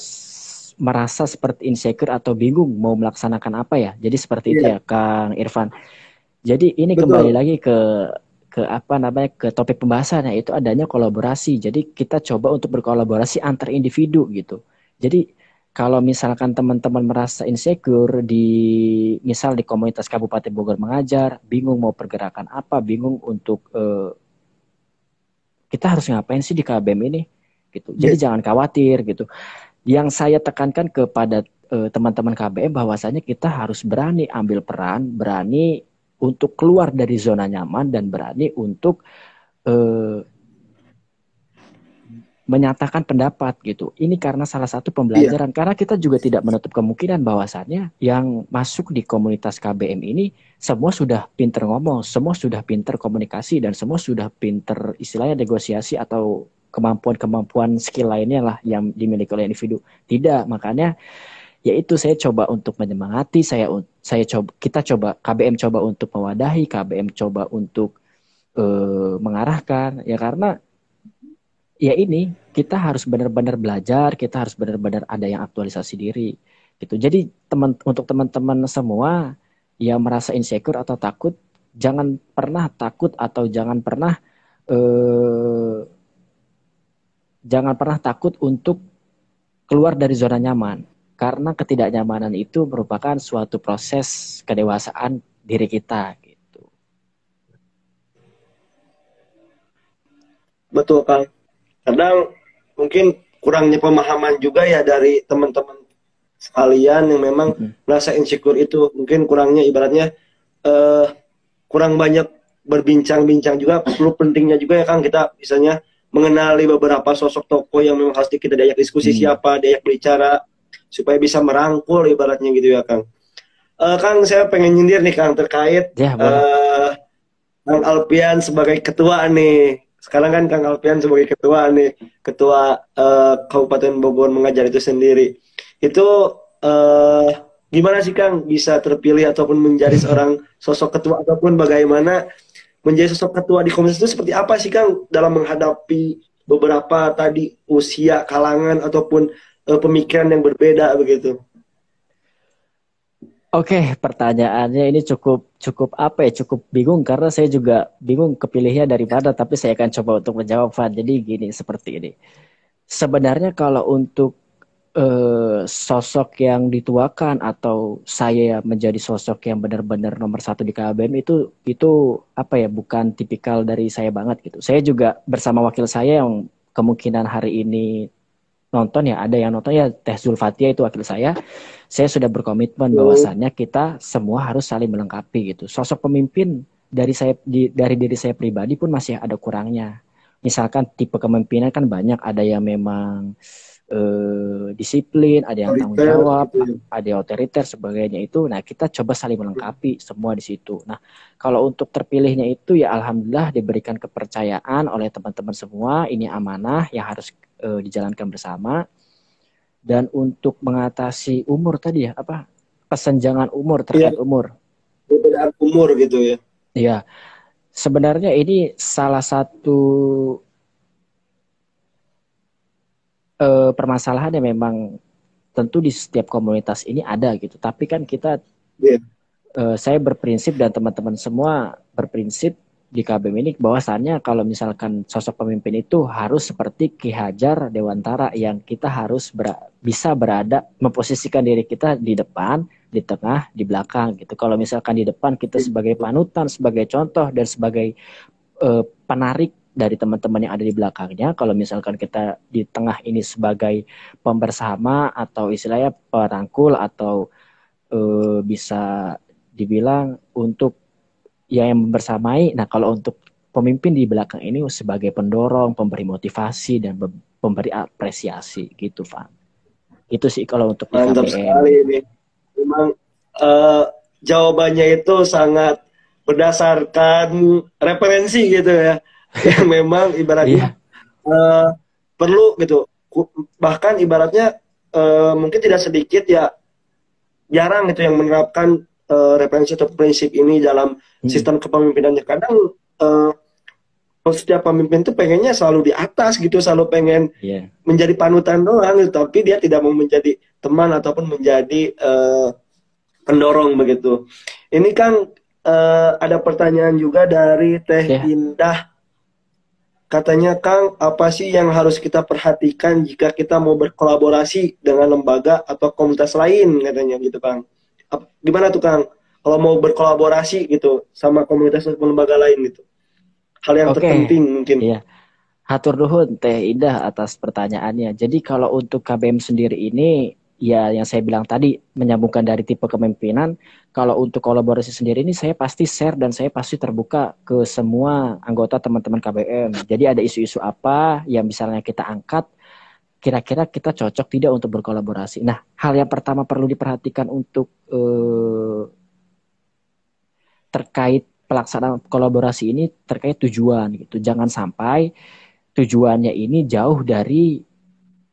merasa seperti insecure atau bingung mau melaksanakan apa ya. Jadi seperti yeah. itu iya. ya Kang Irfan. Jadi ini Betul. kembali lagi ke ke apa namanya ke topik pembahasannya itu adanya kolaborasi. Jadi kita coba untuk berkolaborasi antar individu gitu. Jadi kalau misalkan teman-teman merasa insecure di misal di komunitas Kabupaten Bogor mengajar, bingung mau pergerakan apa, bingung untuk uh, kita harus ngapain sih di KBM ini gitu. Jadi yeah. jangan khawatir gitu. Yang saya tekankan kepada uh, teman-teman KBM bahwasanya kita harus berani ambil peran, berani untuk keluar dari zona nyaman dan berani untuk uh, menyatakan pendapat gitu. Ini karena salah satu pembelajaran. Iya. Karena kita juga tidak menutup kemungkinan bahwasannya yang masuk di komunitas KBM ini semua sudah pinter ngomong, semua sudah pinter komunikasi dan semua sudah pinter istilahnya negosiasi atau kemampuan-kemampuan skill lainnya lah yang dimiliki oleh individu. Tidak, makanya yaitu saya coba untuk menyemangati, saya saya coba kita coba KBM coba untuk mewadahi, KBM coba untuk uh, mengarahkan ya karena ya ini kita harus benar-benar belajar, kita harus benar-benar ada yang aktualisasi diri gitu. Jadi teman untuk teman-teman semua yang merasa insecure atau takut, jangan pernah takut atau jangan pernah eh, jangan pernah takut untuk keluar dari zona nyaman karena ketidaknyamanan itu merupakan suatu proses kedewasaan diri kita gitu. Betul Kang kadang mungkin kurangnya pemahaman juga ya dari teman-teman sekalian yang memang merasa insecure itu. Mungkin kurangnya ibaratnya uh, kurang banyak berbincang-bincang juga. Perlu pentingnya juga ya Kang kita misalnya mengenali beberapa sosok tokoh yang memang harus kita diajak diskusi hmm. siapa diajak bicara supaya bisa merangkul ibaratnya gitu ya Kang. Uh, Kang saya pengen nyindir nih Kang terkait ya, uh, Kang Alpian sebagai ketua nih sekarang kan Kang Alpian sebagai ketua nih, ketua uh, Kabupaten Bogor mengajar itu sendiri. Itu uh, gimana sih Kang bisa terpilih ataupun menjadi seorang sosok ketua ataupun bagaimana menjadi sosok ketua di komisi itu seperti apa sih Kang dalam menghadapi beberapa tadi usia kalangan ataupun uh, pemikiran yang berbeda begitu? Oke, pertanyaannya ini cukup cukup apa ya? Cukup bingung karena saya juga bingung kepilihnya dari mana, tapi saya akan coba untuk menjawab Van. Jadi gini seperti ini. Sebenarnya kalau untuk uh, sosok yang dituakan atau saya menjadi sosok yang benar-benar nomor satu di KBM itu itu apa ya? Bukan tipikal dari saya banget gitu. Saya juga bersama wakil saya yang kemungkinan hari ini nonton ya ada yang nonton ya Teh Zulfatia itu wakil saya. Saya sudah berkomitmen bahwasannya kita semua harus saling melengkapi gitu. Sosok pemimpin dari saya di, dari diri saya pribadi pun masih ada kurangnya. Misalkan tipe kepemimpinan kan banyak ada yang memang eh, disiplin ada yang tanggung jawab gitu. ada yang otoriter sebagainya itu. Nah kita coba saling melengkapi semua di situ. Nah kalau untuk terpilihnya itu ya alhamdulillah diberikan kepercayaan oleh teman-teman semua. Ini amanah yang harus uh, dijalankan bersama. Dan untuk mengatasi umur tadi ya apa? Kesenjangan umur terkait ya, umur. Perbedaan umur gitu ya. Iya. Sebenarnya ini salah satu uh, permasalahan yang memang tentu di setiap komunitas ini ada gitu. Tapi kan kita yeah. Iya. saya berprinsip dan teman-teman semua berprinsip di KBM ini bahwasannya kalau misalkan sosok pemimpin itu harus seperti Ki Hajar Dewantara yang kita harus ber bisa berada memposisikan diri kita di depan di tengah, di belakang gitu. Kalau misalkan di depan kita sebagai panutan, sebagai contoh dan sebagai uh, penarik dari teman-teman yang ada di belakangnya. Kalau misalkan kita di tengah ini sebagai pembersama atau istilahnya perangkul atau uh, bisa dibilang untuk yang bersamai. Nah, kalau untuk pemimpin di belakang ini sebagai pendorong, pemberi motivasi dan pemberi apresiasi gitu, Pak. Itu sih kalau untuk Mantap sekali ini memang uh, jawabannya itu sangat berdasarkan referensi gitu ya yang memang ibaratnya yeah. uh, perlu gitu bahkan ibaratnya uh, mungkin tidak sedikit ya jarang itu yang menerapkan uh, referensi atau prinsip ini dalam hmm. sistem kepemimpinannya kadang uh, setiap pemimpin itu pengennya selalu di atas gitu selalu pengen yeah. menjadi panutan doang gitu. tapi dia tidak mau menjadi teman ataupun menjadi uh, pendorong begitu. Ini kan uh, ada pertanyaan juga dari Teh yeah. Indah. Katanya Kang, apa sih yang harus kita perhatikan jika kita mau berkolaborasi dengan lembaga atau komunitas lain katanya gitu Kang. Gimana tuh Kang? Kalau mau berkolaborasi gitu sama komunitas atau lembaga lain gitu. Hal yang okay. terpenting mungkin. Iya. Hatur nuhun Teh Indah atas pertanyaannya. Jadi kalau untuk KBM sendiri ini ya yang saya bilang tadi menyambungkan dari tipe kepemimpinan kalau untuk kolaborasi sendiri ini saya pasti share dan saya pasti terbuka ke semua anggota teman-teman KBM jadi ada isu-isu apa yang misalnya kita angkat kira-kira kita cocok tidak untuk berkolaborasi nah hal yang pertama perlu diperhatikan untuk eh, terkait pelaksanaan kolaborasi ini terkait tujuan gitu jangan sampai tujuannya ini jauh dari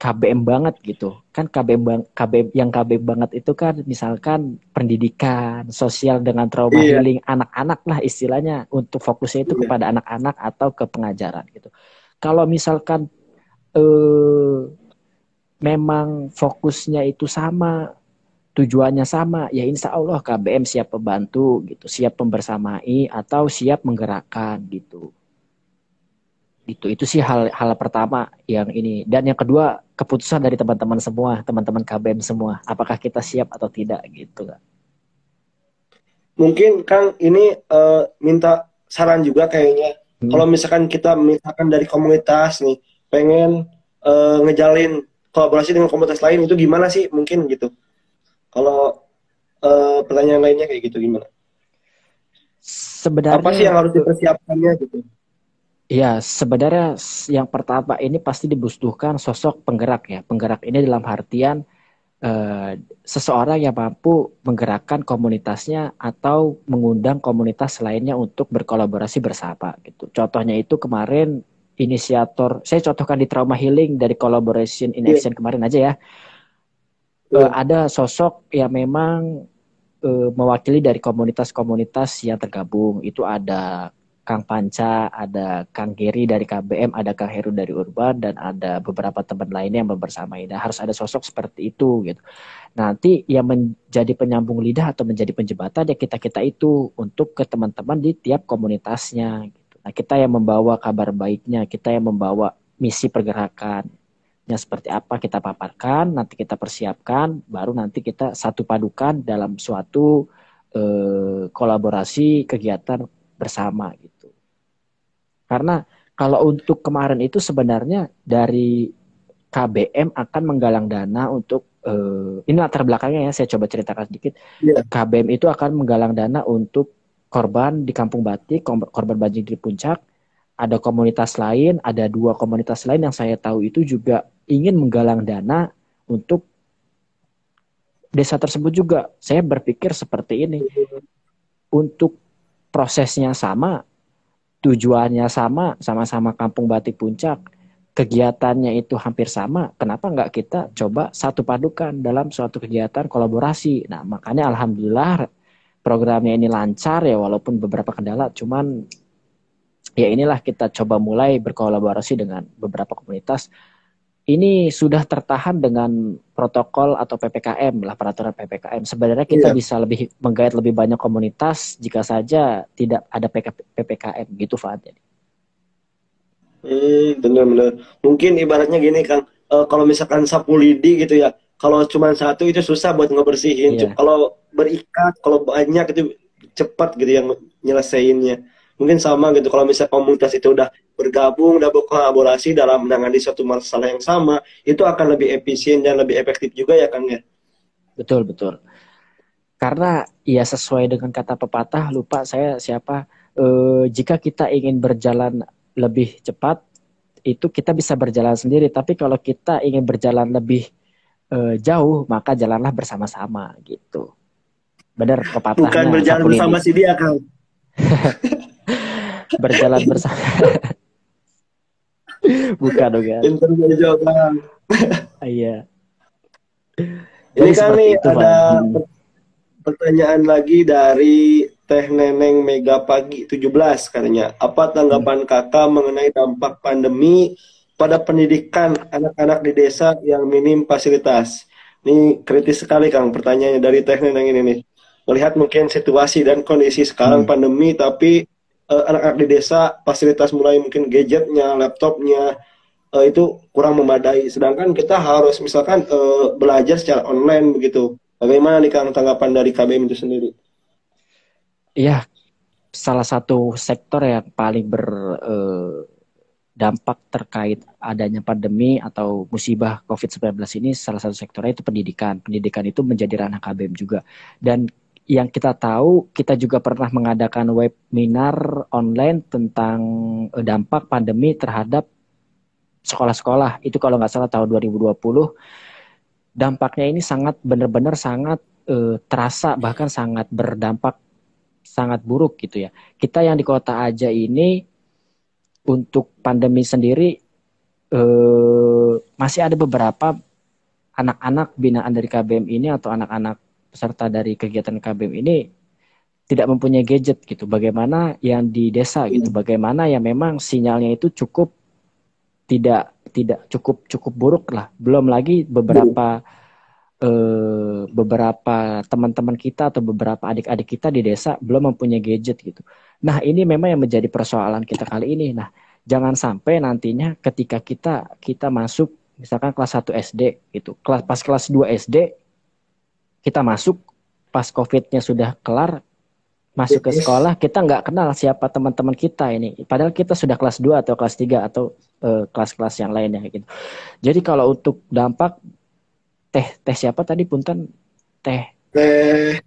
KBM banget gitu. Kan KBM bang, KBM yang KBM banget itu kan misalkan pendidikan, sosial dengan trauma iya. healing anak-anak lah istilahnya untuk fokusnya itu iya. kepada anak-anak atau ke pengajaran gitu. Kalau misalkan eh memang fokusnya itu sama, tujuannya sama, ya insya Allah KBM siap membantu gitu, siap membersamai atau siap menggerakkan gitu. Gitu itu sih hal hal pertama yang ini. Dan yang kedua keputusan dari teman-teman semua teman-teman KBM semua. Apakah kita siap atau tidak gitu mungkin Kang ini uh, minta saran juga kayaknya. Hmm. kalau misalkan kita misalkan dari komunitas nih pengen uh, ngejalin kolaborasi dengan komunitas lain itu gimana sih mungkin gitu kalau uh, pertanyaan lainnya kayak gitu gimana sebenarnya apa sih yang harus dipersiapkannya gitu Ya, sebenarnya yang pertama ini pasti dibutuhkan sosok penggerak ya. Penggerak ini dalam artian uh, seseorang yang mampu menggerakkan komunitasnya atau mengundang komunitas lainnya untuk berkolaborasi bersama gitu. Contohnya itu kemarin inisiator, saya contohkan di trauma healing dari collaboration in iya. action yeah. kemarin aja ya. Uh, ada sosok yang memang uh, mewakili dari komunitas-komunitas yang tergabung. Itu ada Kang Panca, ada Kang Geri dari KBM, ada Kang Heru dari Urban, dan ada beberapa teman lainnya yang membersamai. Nah, harus ada sosok seperti itu gitu. Nanti yang menjadi penyambung lidah atau menjadi penjembatan ya kita-kita itu untuk ke teman-teman di tiap komunitasnya. Gitu. Nah, kita yang membawa kabar baiknya, kita yang membawa misi pergerakan. Yang seperti apa kita paparkan, nanti kita persiapkan, baru nanti kita satu padukan dalam suatu eh, kolaborasi kegiatan bersama gitu. Karena kalau untuk kemarin itu sebenarnya dari KBM akan menggalang dana untuk uh, ini latar belakangnya ya saya coba ceritakan sedikit. Yeah. KBM itu akan menggalang dana untuk korban di Kampung Batik, korban banjir di Puncak. Ada komunitas lain, ada dua komunitas lain yang saya tahu itu juga ingin menggalang dana untuk desa tersebut juga. Saya berpikir seperti ini. Untuk prosesnya sama, tujuannya sama, sama-sama Kampung Batik Puncak, kegiatannya itu hampir sama, kenapa nggak kita coba satu padukan dalam suatu kegiatan kolaborasi? Nah, makanya alhamdulillah programnya ini lancar ya, walaupun beberapa kendala, cuman ya inilah kita coba mulai berkolaborasi dengan beberapa komunitas ini sudah tertahan dengan protokol atau PPKM lah peraturan PPKM. Sebenarnya kita yeah. bisa lebih menggait lebih banyak komunitas jika saja tidak ada PPKM gitu Fahad. Hmm, benar-benar. Mungkin ibaratnya gini Kang, uh, kalau misalkan sapu lidi gitu ya, kalau cuma satu itu susah buat ngebersihin. Iya. Kalau berikat, kalau banyak itu cepat gitu yang nyelesainnya. Mungkin sama gitu kalau misalnya komunitas itu udah bergabung, udah berkolaborasi dalam menangani suatu masalah yang sama, itu akan lebih efisien dan lebih efektif juga ya Kang ya. Betul, betul. Karena ya sesuai dengan kata pepatah, lupa saya siapa, eh, jika kita ingin berjalan lebih cepat, itu kita bisa berjalan sendiri. Tapi kalau kita ingin berjalan lebih uh, jauh, maka jalanlah bersama-sama gitu. Benar pepatahnya. Bukan berjalan bersama si dia, Kang. berjalan bersama. Bukan dong ya. Iya. Ini nih itu, ada hmm. pertanyaan lagi dari Teh Neneng Mega Pagi 17 katanya. Apa tanggapan hmm. kakak mengenai dampak pandemi pada pendidikan anak-anak di desa yang minim fasilitas. Ini kritis sekali Kang pertanyaannya dari teknik yang ini nih. Melihat mungkin situasi dan kondisi sekarang hmm. pandemi tapi anak eh, anak-anak di desa fasilitas mulai mungkin gadgetnya, laptopnya uh, itu kurang memadai. Sedangkan kita harus misalkan uh, belajar secara online begitu. Bagaimana nih Kang tanggapan dari KBM itu sendiri? Iya, salah satu sektor yang paling ber uh, dampak terkait adanya pandemi atau musibah COVID-19 ini salah satu sektornya itu pendidikan. Pendidikan itu menjadi ranah KBM juga. Dan yang kita tahu, kita juga pernah mengadakan webinar online tentang eh, dampak pandemi terhadap sekolah-sekolah. Itu kalau nggak salah tahun 2020. Dampaknya ini sangat benar-benar sangat eh, terasa bahkan sangat berdampak sangat buruk gitu ya. Kita yang di kota aja ini untuk pandemi sendiri eh, masih ada beberapa anak-anak binaan dari KBM ini atau anak-anak peserta dari kegiatan KBM ini tidak mempunyai gadget gitu. Bagaimana yang di desa gitu, hmm. bagaimana yang memang sinyalnya itu cukup tidak tidak cukup cukup buruk lah. Belum lagi beberapa eh, beberapa teman-teman kita atau beberapa adik-adik kita di desa belum mempunyai gadget gitu. Nah, ini memang yang menjadi persoalan kita kali ini. Nah, jangan sampai nantinya ketika kita kita masuk misalkan kelas 1 SD itu, kelas pas kelas 2 SD kita masuk pas Covid-nya sudah kelar masuk ke sekolah kita nggak kenal siapa teman-teman kita ini padahal kita sudah kelas 2 atau kelas 3 atau kelas kelas-kelas yang lainnya gitu. Jadi kalau untuk dampak teh teh siapa tadi punten teh teh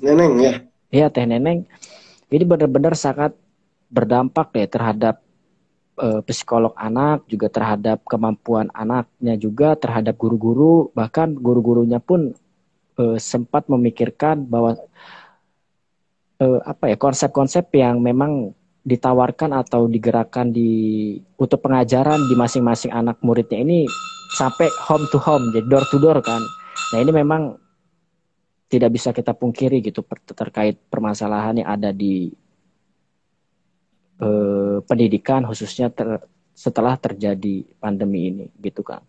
neneng ya. Iya teh neneng. Ini benar-benar sangat berdampak deh terhadap uh, psikolog anak juga terhadap kemampuan anaknya juga terhadap guru-guru bahkan guru-gurunya pun uh, sempat memikirkan bahwa uh, apa ya konsep-konsep yang memang ditawarkan atau digerakkan di untuk pengajaran di masing-masing anak muridnya ini sampai home to home jadi door to door kan. Nah ini memang tidak bisa kita pungkiri gitu terkait permasalahan yang ada di eh, pendidikan khususnya ter, setelah terjadi pandemi ini gitu kan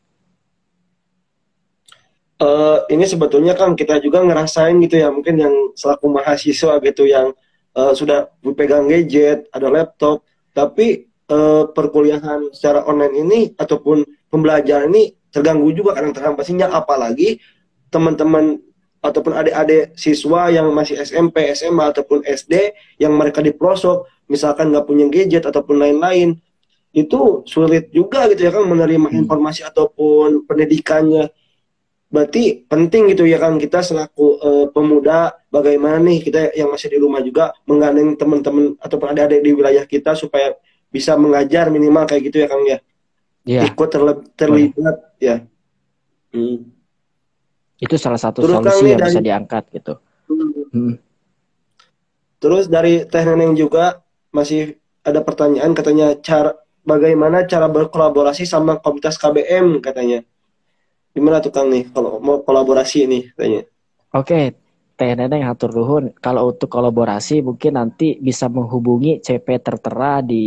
uh, ini sebetulnya kan kita juga ngerasain gitu ya mungkin yang selaku mahasiswa gitu yang uh, sudah pegang gadget ada laptop tapi uh, perkuliahan secara online ini ataupun pembelajaran ini terganggu juga kadang terhambat sinyal apalagi teman-teman ataupun adik-adik siswa yang masih SMP, SMA ataupun SD yang mereka di pelosok misalkan nggak punya gadget ataupun lain-lain itu sulit juga gitu ya kan menerima hmm. informasi ataupun pendidikannya berarti penting gitu ya kan kita selaku uh, pemuda bagaimana nih kita yang masih di rumah juga menggandeng teman-teman ataupun adik-adik di wilayah kita supaya bisa mengajar minimal kayak gitu ya kang ya yeah. ikut terle- terlibat oh. ya hmm. itu salah satu Terus solusi yang dari, bisa diangkat gitu hmm. Hmm. Terus dari Teh Neneng juga masih ada pertanyaan katanya cara bagaimana cara berkolaborasi sama komunitas KBM katanya. Gimana tuh Kang nih kalau mau kolaborasi nih katanya? Oke, Teh Neneng hatur nuhun. Kalau untuk kolaborasi mungkin nanti bisa menghubungi CP tertera di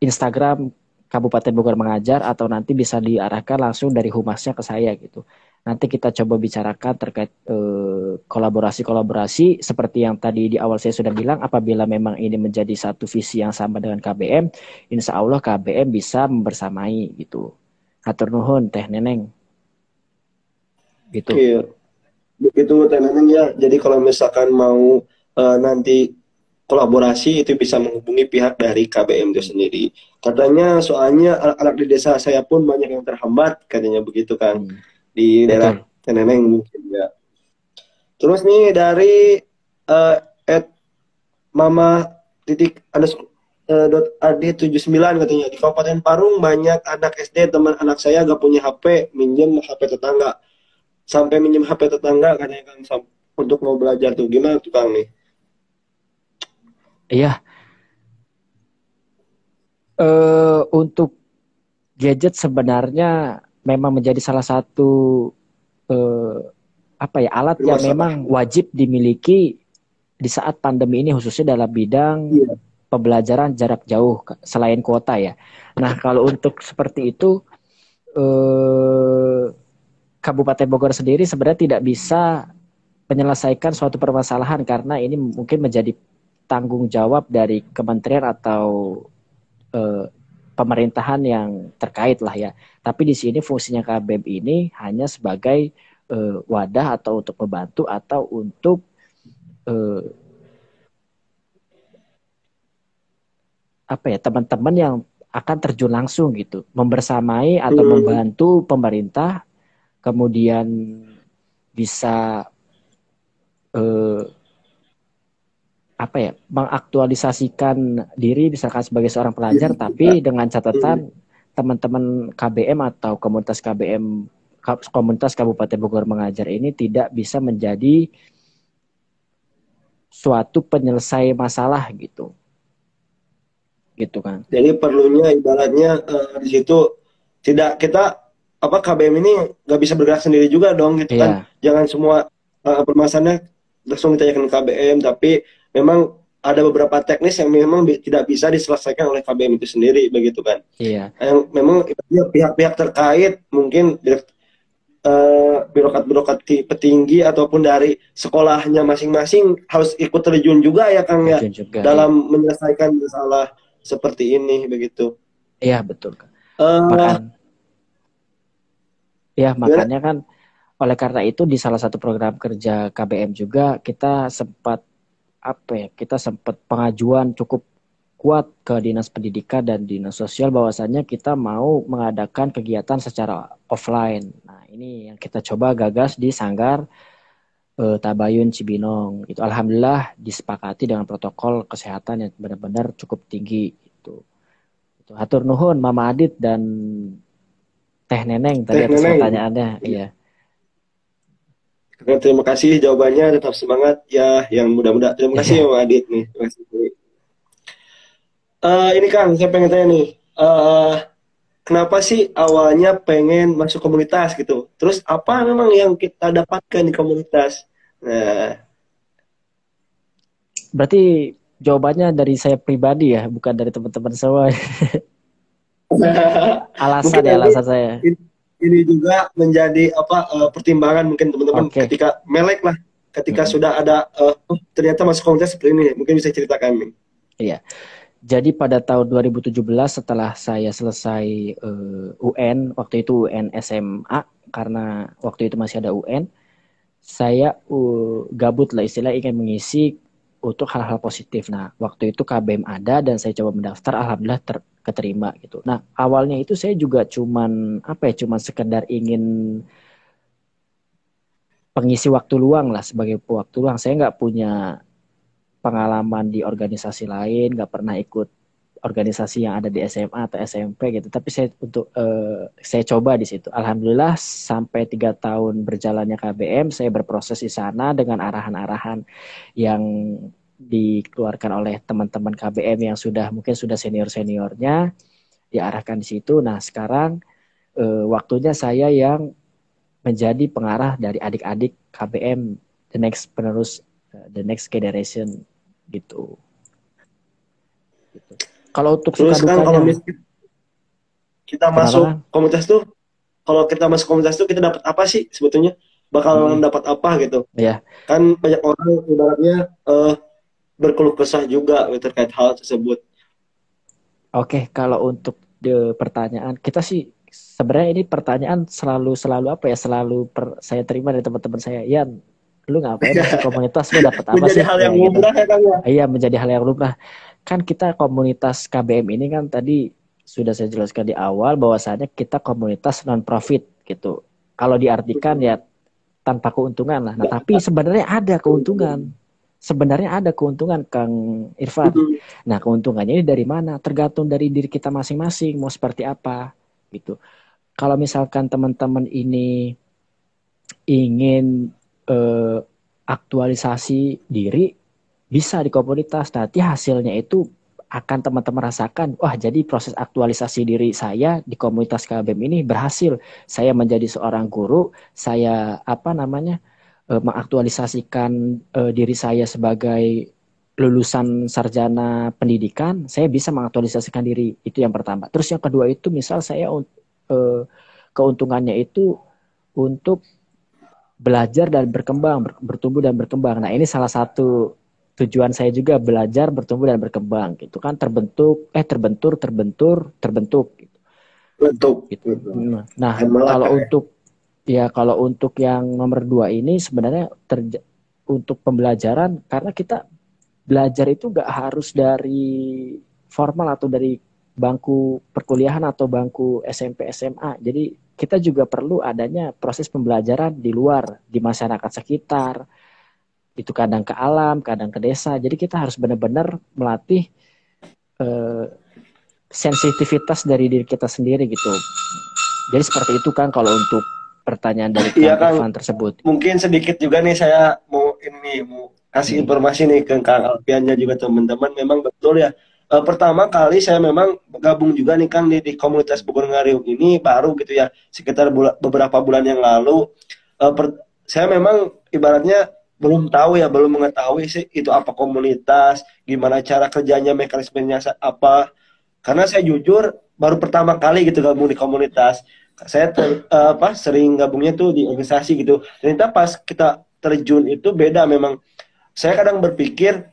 Instagram Kabupaten Bogor Mengajar atau nanti bisa diarahkan langsung dari humasnya ke saya gitu. Nanti kita coba bicarakan terkait eh, kolaborasi-kolaborasi seperti yang tadi di awal saya sudah bilang apabila memang ini menjadi satu visi yang sama dengan KBM, insya Allah KBM bisa membersamai gitu. Atur nuhun Teh Neneng. gitu iya begitu tenannya ya. Jadi kalau misalkan mau uh, nanti kolaborasi itu bisa menghubungi pihak dari KBM itu sendiri. Katanya soalnya anak-anak di desa saya pun banyak yang terhambat katanya begitu kan hmm. di daerah Teneneng mungkin ya. Terus nih dari uh, at mama titik ada uh, dot ad 79 katanya di Kabupaten Parung banyak anak SD teman anak saya gak punya HP minjem HP tetangga sampai minjem HP tetangga katanya kan untuk mau belajar tuh gimana tuh Kang nih? Iya. Uh, untuk gadget sebenarnya memang menjadi salah satu uh, apa ya alat yang memang wajib dimiliki di saat pandemi ini khususnya dalam bidang iya. pembelajaran jarak jauh selain kuota ya. Nah kalau untuk seperti itu eh, Kabupaten Bogor sendiri sebenarnya tidak bisa menyelesaikan suatu permasalahan karena ini mungkin menjadi tanggung jawab dari kementerian atau eh, pemerintahan yang terkait lah ya. Tapi di sini fungsinya KBM ini hanya sebagai eh, wadah atau untuk membantu atau untuk eh, apa ya teman-teman yang akan terjun langsung gitu, membersamai atau hmm. membantu pemerintah kemudian bisa eh, apa ya mengaktualisasikan diri misalkan sebagai seorang pelajar iya. tapi dengan catatan teman-teman KBM atau komunitas KBM komunitas Kabupaten Bogor mengajar ini tidak bisa menjadi suatu penyelesai masalah gitu gitu kan jadi perlunya ibaratnya uh, di situ tidak kita apa KBM ini nggak bisa bergerak sendiri juga dong gitu kan. iya. kan jangan semua uh, permasalahannya langsung ditanyakan KBM tapi memang ada beberapa teknis yang memang tidak bisa diselesaikan oleh KBM itu sendiri begitu kan iya yang memang pihak-pihak terkait mungkin uh, birokrat-birokrat petinggi ataupun dari sekolahnya masing-masing harus ikut terjun juga ya Kang ya juga, dalam iya. menyelesaikan masalah seperti ini begitu iya betul uh, Ya, makanya kan oleh karena itu di salah satu program kerja KBM juga kita sempat apa ya? Kita sempat pengajuan cukup kuat ke Dinas Pendidikan dan Dinas Sosial bahwasannya kita mau mengadakan kegiatan secara offline. Nah, ini yang kita coba gagas di Sanggar eh, Tabayun Cibinong. Itu alhamdulillah disepakati dengan protokol kesehatan yang benar-benar cukup tinggi itu. Itu hatur nuhun Mama Adit dan Teh Neneng tadi Teh atas Neneng. pertanyaannya. Iya. Terima kasih jawabannya, tetap semangat ya yang muda-muda. Terima kasih ya Adit nih. Terima kasih. Uh, ini Kang, saya pengen tanya nih. Uh, kenapa sih awalnya pengen masuk komunitas gitu? Terus apa memang yang kita dapatkan di komunitas? Nah. Berarti jawabannya dari saya pribadi ya, bukan dari teman-teman semua. alasan ya alasan saya. Ini, juga menjadi apa uh, pertimbangan mungkin teman-teman okay. ketika melek lah, ketika hmm. sudah ada uh, oh, ternyata masuk komunitas seperti ini, mungkin bisa ceritakan nih. Iya. Jadi pada tahun 2017 setelah saya selesai uh, eh, UN, waktu itu UN SMA karena waktu itu masih ada UN, saya uh, gabut lah istilah ingin mengisi untuk hal-hal positif. Nah, waktu itu KBM ada dan saya coba mendaftar, alhamdulillah ter keterima gitu. Nah awalnya itu saya juga cuman apa ya, cuman sekedar ingin pengisi waktu luang lah sebagai waktu luang. Saya nggak punya pengalaman di organisasi lain, nggak pernah ikut organisasi yang ada di SMA atau SMP gitu. Tapi saya untuk uh, saya coba di situ. Alhamdulillah sampai tiga tahun berjalannya KBM, saya berproses di sana dengan arahan-arahan yang dikeluarkan oleh teman-teman KBM yang sudah mungkin sudah senior-seniornya diarahkan di situ. Nah, sekarang e, waktunya saya yang menjadi pengarah dari adik-adik KBM the next penerus uh, the next generation gitu. gitu. Kalau untuk Terus kan kalau kita masuk komunitas tuh kalau kita masuk komunitas tuh kita dapat apa sih sebetulnya? Bakal hmm. dapat apa gitu? Iya. Kan banyak orang ibaratnya uh, berkeluh kesah juga terkait hal tersebut. Oke, kalau untuk the pertanyaan kita sih sebenarnya ini pertanyaan selalu selalu apa ya selalu per, saya terima dari teman-teman saya. Yan lu ngapain masuk komunitas? Lu dapat apa menjadi sih? hal yang gitu. lumrah ya kang ya? Iya menjadi hal yang lumrah. Kan kita komunitas KBM ini kan tadi sudah saya jelaskan di awal bahwasanya kita komunitas non profit gitu. Kalau diartikan ya tanpa keuntungan lah. Nah tapi sebenarnya ada keuntungan sebenarnya ada keuntungan Kang Irfan Mhm. Nah, keuntungannya ini dari mana? Tergantung dari diri kita masing-masing mau seperti apa gitu. Kalau misalkan teman-teman ini ingin eh, aktualisasi diri bisa di komunitas. Nanti hasilnya itu akan teman-teman rasakan. Wah, jadi proses aktualisasi diri saya di komunitas KBM ini berhasil. Saya menjadi seorang guru, saya apa namanya? Eh, mengaktualisasikan eh, diri saya sebagai lulusan sarjana pendidikan, saya bisa mengaktualisasikan diri. Itu yang pertama. Terus yang kedua itu misal saya eh, keuntungannya itu untuk belajar dan berkembang, ber- bertumbuh dan berkembang. Nah, ini salah satu tujuan saya juga belajar, bertumbuh dan berkembang gitu kan terbentuk eh terbentur, terbentur, terbentuk gitu. bentuk gitu. Nah, Malah kalau kayak- untuk ya kalau untuk yang nomor dua ini sebenarnya terja- untuk pembelajaran karena kita belajar itu nggak harus dari formal atau dari bangku perkuliahan atau bangku SMP SMA. Jadi kita juga perlu adanya proses pembelajaran di luar di masyarakat sekitar. Itu kadang ke alam, kadang ke desa. Jadi kita harus benar-benar melatih eh, sensitivitas dari diri kita sendiri gitu. Jadi seperti itu kan kalau untuk pertanyaan dari Iya, Kang Kang. Irfan tersebut. mungkin sedikit juga nih saya mau ini mau kasih Hmm. informasi nih ke Kang Alfiannya juga teman-teman memang betul ya Eh, pertama kali saya memang gabung juga nih Kang di, di komunitas Bogor Ngariung ini baru gitu ya sekitar bula- beberapa bulan yang lalu Eh, per- saya memang ibaratnya belum tahu ya belum mengetahui sih itu apa komunitas gimana cara kerjanya mekanismenya apa karena saya jujur baru pertama kali gitu gabung di komunitas saya ter- eh, apa sering gabungnya tuh di organisasi gitu. Ternyata pas kita terjun itu beda memang. Saya kadang berpikir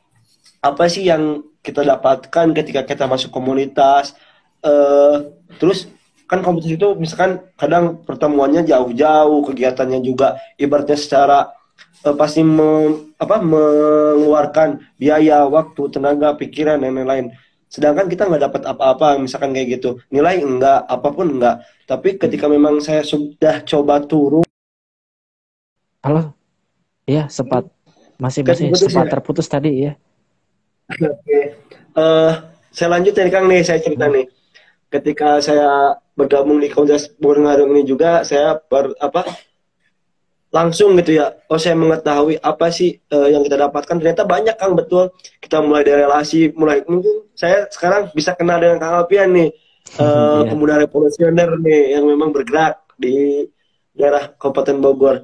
apa sih yang kita dapatkan ketika kita masuk komunitas? Eh terus kan komunitas itu misalkan kadang pertemuannya jauh-jauh kegiatannya juga ibaratnya secara eh, pasti mem- apa mengeluarkan biaya waktu tenaga pikiran dan lain-lain sedangkan kita nggak dapat apa-apa misalkan kayak gitu nilai enggak apa pun enggak tapi ketika memang saya sudah coba turun Halo? Iya, sempat masih masih sempat ya? terputus tadi ya. Oke. Eh, saya lanjut ya Kang nih, saya cerita nih. Ketika saya bergabung di komunitas Ngarung ini juga, saya ber, apa langsung gitu ya. Oh saya mengetahui apa sih eh, yang kita dapatkan. Ternyata banyak Kang betul. Kita mulai dari relasi, mulai mungkin saya sekarang bisa kenal dengan Kang Alpian nih, eh, Iya. pemuda revolusioner nih yang memang bergerak di daerah Kabupaten Bogor.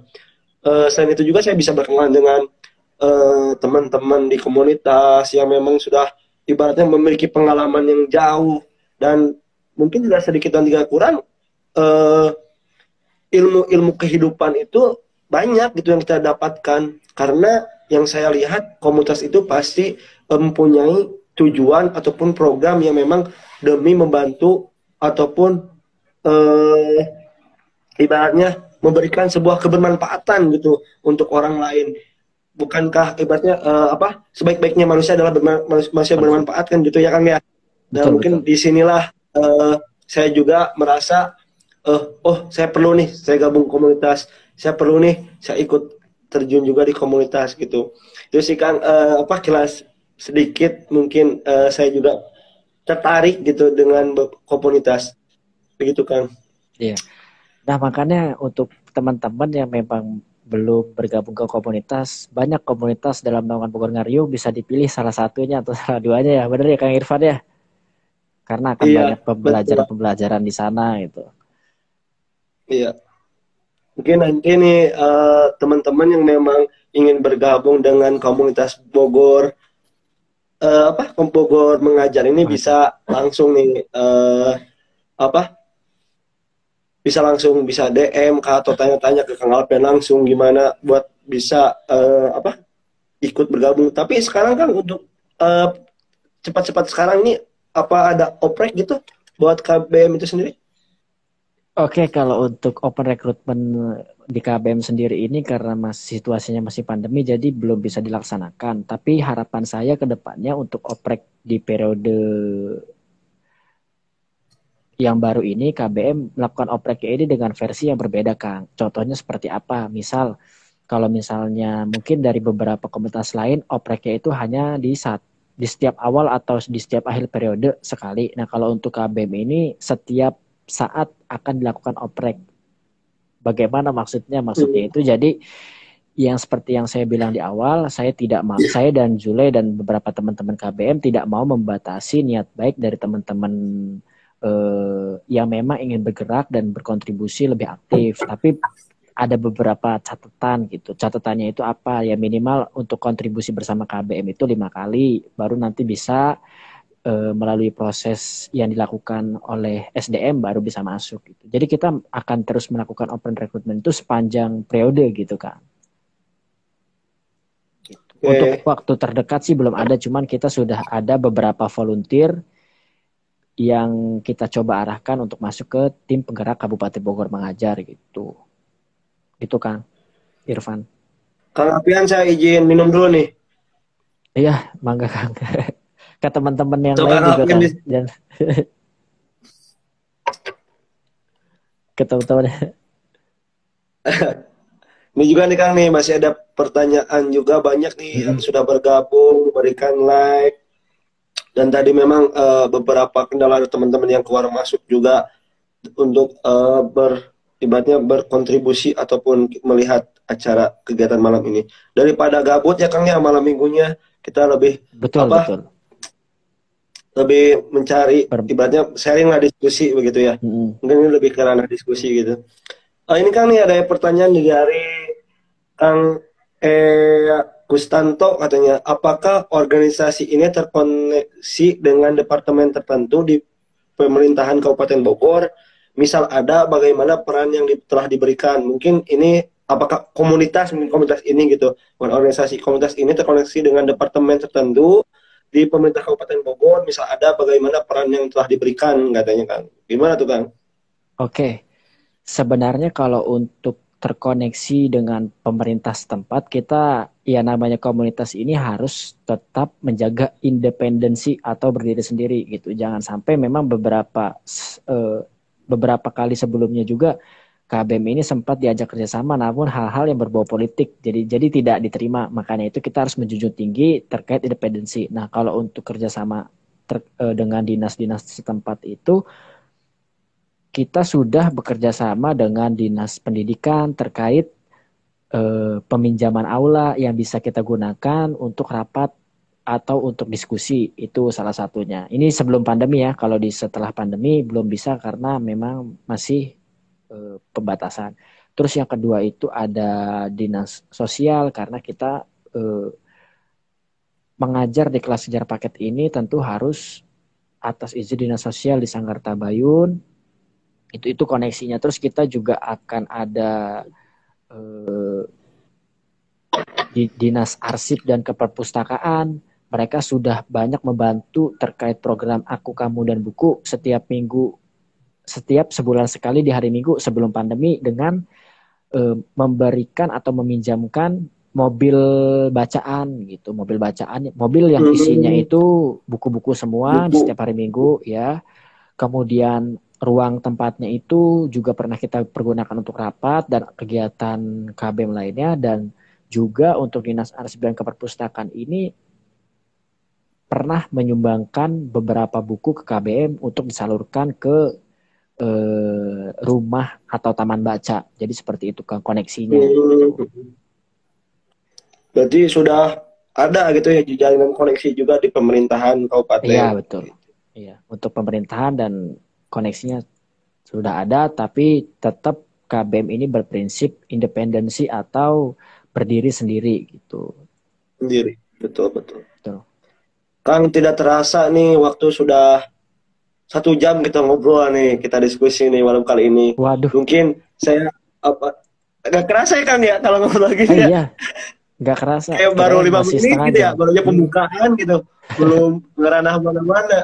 Eh, selain itu juga saya bisa berkenalan dengan eh, teman-teman di komunitas yang memang sudah ibaratnya memiliki pengalaman yang jauh dan mungkin tidak sedikit dan tidak kurang eh, ilmu-ilmu kehidupan itu banyak gitu yang kita dapatkan. Karena yang saya lihat komunitas itu pasti mempunyai tujuan ataupun program yang memang demi membantu ataupun eh, ibaratnya memberikan sebuah kebermanfaatan gitu untuk orang lain. Bukankah ibaratnya eh, apa sebaik-baiknya manusia adalah berma- manusia bermanfaat kan gitu ya Kang ya? Dan Betul, mungkin betul. di sinilah eh, saya juga merasa eh, oh saya perlu nih saya gabung komunitas saya perlu nih saya ikut terjun juga di komunitas gitu itu sih Kang eh, apa kelas sedikit mungkin eh, saya juga tertarik gitu dengan komunitas begitu Kang Nah, makanya untuk teman-teman yang memang belum bergabung ke komunitas, banyak komunitas dalam naungan Bogor Ngariung bisa dipilih salah satunya atau salah duanya ya. Benar ya Kang Irfan ya? Karena akan Iya, banyak pembelajaran-pembelajaran di sana gitu. Iya. Mungkin nanti nih eh, teman-teman yang memang ingin bergabung dengan komunitas Bogor eh, apa Bogor mengajar ini bisa langsung nih eh, apa bisa langsung bisa DM kah atau tanya-tanya ke Kang Alpen langsung gimana buat bisa eh, apa ikut bergabung. Tapi sekarang kan untuk eh, cepat-cepat sekarang ini apa ada oprek gitu buat KBM itu sendiri? Oke, kalau untuk open recruitment di KBM sendiri ini karena masih situasinya masih pandemi jadi belum bisa dilaksanakan. Tapi harapan saya ke depannya untuk oprek di periode yang baru ini KBM melakukan oprek ini dengan versi yang berbeda, Kang. Contohnya seperti apa? Misal kalau misalnya mungkin dari beberapa komunitas lain opreknya itu hanya di saat di setiap awal atau di setiap akhir periode sekali. Nah, kalau untuk KBM ini setiap saat akan dilakukan oprek. Bagaimana maksudnya? Maksudnya itu jadi yang seperti yang saya bilang di awal, saya tidak mau, saya dan Jule dan beberapa teman-teman KBM tidak mau membatasi niat baik dari teman-teman eh, yang memang ingin bergerak dan berkontribusi lebih aktif. Tapi ada beberapa catatan gitu. Catatannya itu apa? Ya minimal untuk kontribusi bersama KBM itu lima kali, baru nanti bisa e, melalui proses yang dilakukan oleh SDM baru bisa masuk gitu. Jadi kita akan terus melakukan open recruitment itu sepanjang periode gitu kan. Okay. Untuk waktu terdekat sih belum ada, cuman kita sudah ada beberapa volunteer yang kita coba arahkan untuk masuk ke tim penggerak Kabupaten Bogor mengajar gitu. Gitu kan, Irfan. Kang Apian saya izin minum dulu nih. Iya, mangga Kang. ke teman-teman yang Coba lain juga kan. Dan ke teman-teman. Ini juga nih Kang nih masih ada pertanyaan juga banyak nih hmm. yang sudah bergabung, berikan like. Dan tadi memang uh, beberapa kendala teman-teman yang keluar masuk juga untuk uh, ber ibaratnya berkontribusi ataupun melihat acara kegiatan malam ini. Daripada gabut ya Kang ya malam minggunya kita lebih betul apa, betul lebih mencari ibaratnya sharing lah diskusi begitu ya. Hmm. Mungkin ini lebih ke ranah diskusi gitu. Oh, ini kan nih ada pertanyaan dari Kang eh Gustanto katanya, apakah organisasi ini terkoneksi dengan departemen tertentu di pemerintahan Kabupaten Bogor? Misal ada bagaimana peran yang di, telah diberikan? Mungkin ini apakah komunitas komunitas ini gitu, organisasi komunitas ini terkoneksi dengan departemen tertentu di pemerintah Kabupaten Bogor misal ada bagaimana peran yang telah diberikan katanya kan gimana tuh kan oke. Sebenarnya kalau untuk terkoneksi dengan pemerintah setempat kita ya namanya komunitas ini harus tetap menjaga independensi atau berdiri sendiri gitu. Jangan sampai memang beberapa uh, beberapa kali sebelumnya juga KBM ini sempat diajak kerjasama namun hal-hal yang berbau politik. Jadi jadi tidak diterima. Makanya itu kita harus menjunjung tinggi terkait independensi. Nah kalau untuk kerjasama ter, eh, dengan dinas-dinas setempat itu kita sudah bekerja sama dengan dinas pendidikan terkait eh, peminjaman aula yang bisa kita gunakan untuk rapat atau untuk diskusi. Itu salah satunya. Ini sebelum pandemi ya. Kalau di setelah pandemi belum bisa karena memang masih uh, pembatasan. Terus yang kedua itu ada dinas sosial karena kita uh, mengajar di kelas sejarah paket ini tentu harus atas izin dinas sosial di Sanggar Tabayun. Itu itu koneksinya. Terus kita juga akan ada uh, di dinas arsip dan keperpustakaan mereka sudah banyak membantu terkait program Aku Kamu dan Buku setiap minggu setiap sebulan sekali di hari Minggu sebelum pandemi dengan uh, memberikan atau meminjamkan mobil bacaan gitu, mobil bacaan, mobil yang hmm. isinya itu buku-buku semua Buku. di setiap hari Minggu ya. Kemudian ruang tempatnya itu juga pernah kita pergunakan untuk rapat dan kegiatan KBM lainnya dan juga untuk dinas arsip dan keperpustakaan ini pernah menyumbangkan beberapa buku ke KBM untuk disalurkan ke eh, rumah atau taman baca. Jadi seperti itu kan koneksinya. Hmm. Berarti sudah ada gitu ya jalinan koneksi juga di pemerintahan kabupaten. Iya betul. Iya untuk pemerintahan dan koneksinya sudah ada, tapi tetap KBM ini berprinsip independensi atau berdiri sendiri gitu. Sendiri, betul betul. betul. Kang tidak terasa nih waktu sudah satu jam kita ngobrol nih, kita diskusi nih malam kali ini. Waduh. Mungkin saya apa nggak kerasa ya kan ya kalau ngobrol lagi ya. Iya. Nggak kerasa. Kayak baru lima menit gitu ya, baru aja pembukaan gitu, belum ngeranah mana-mana.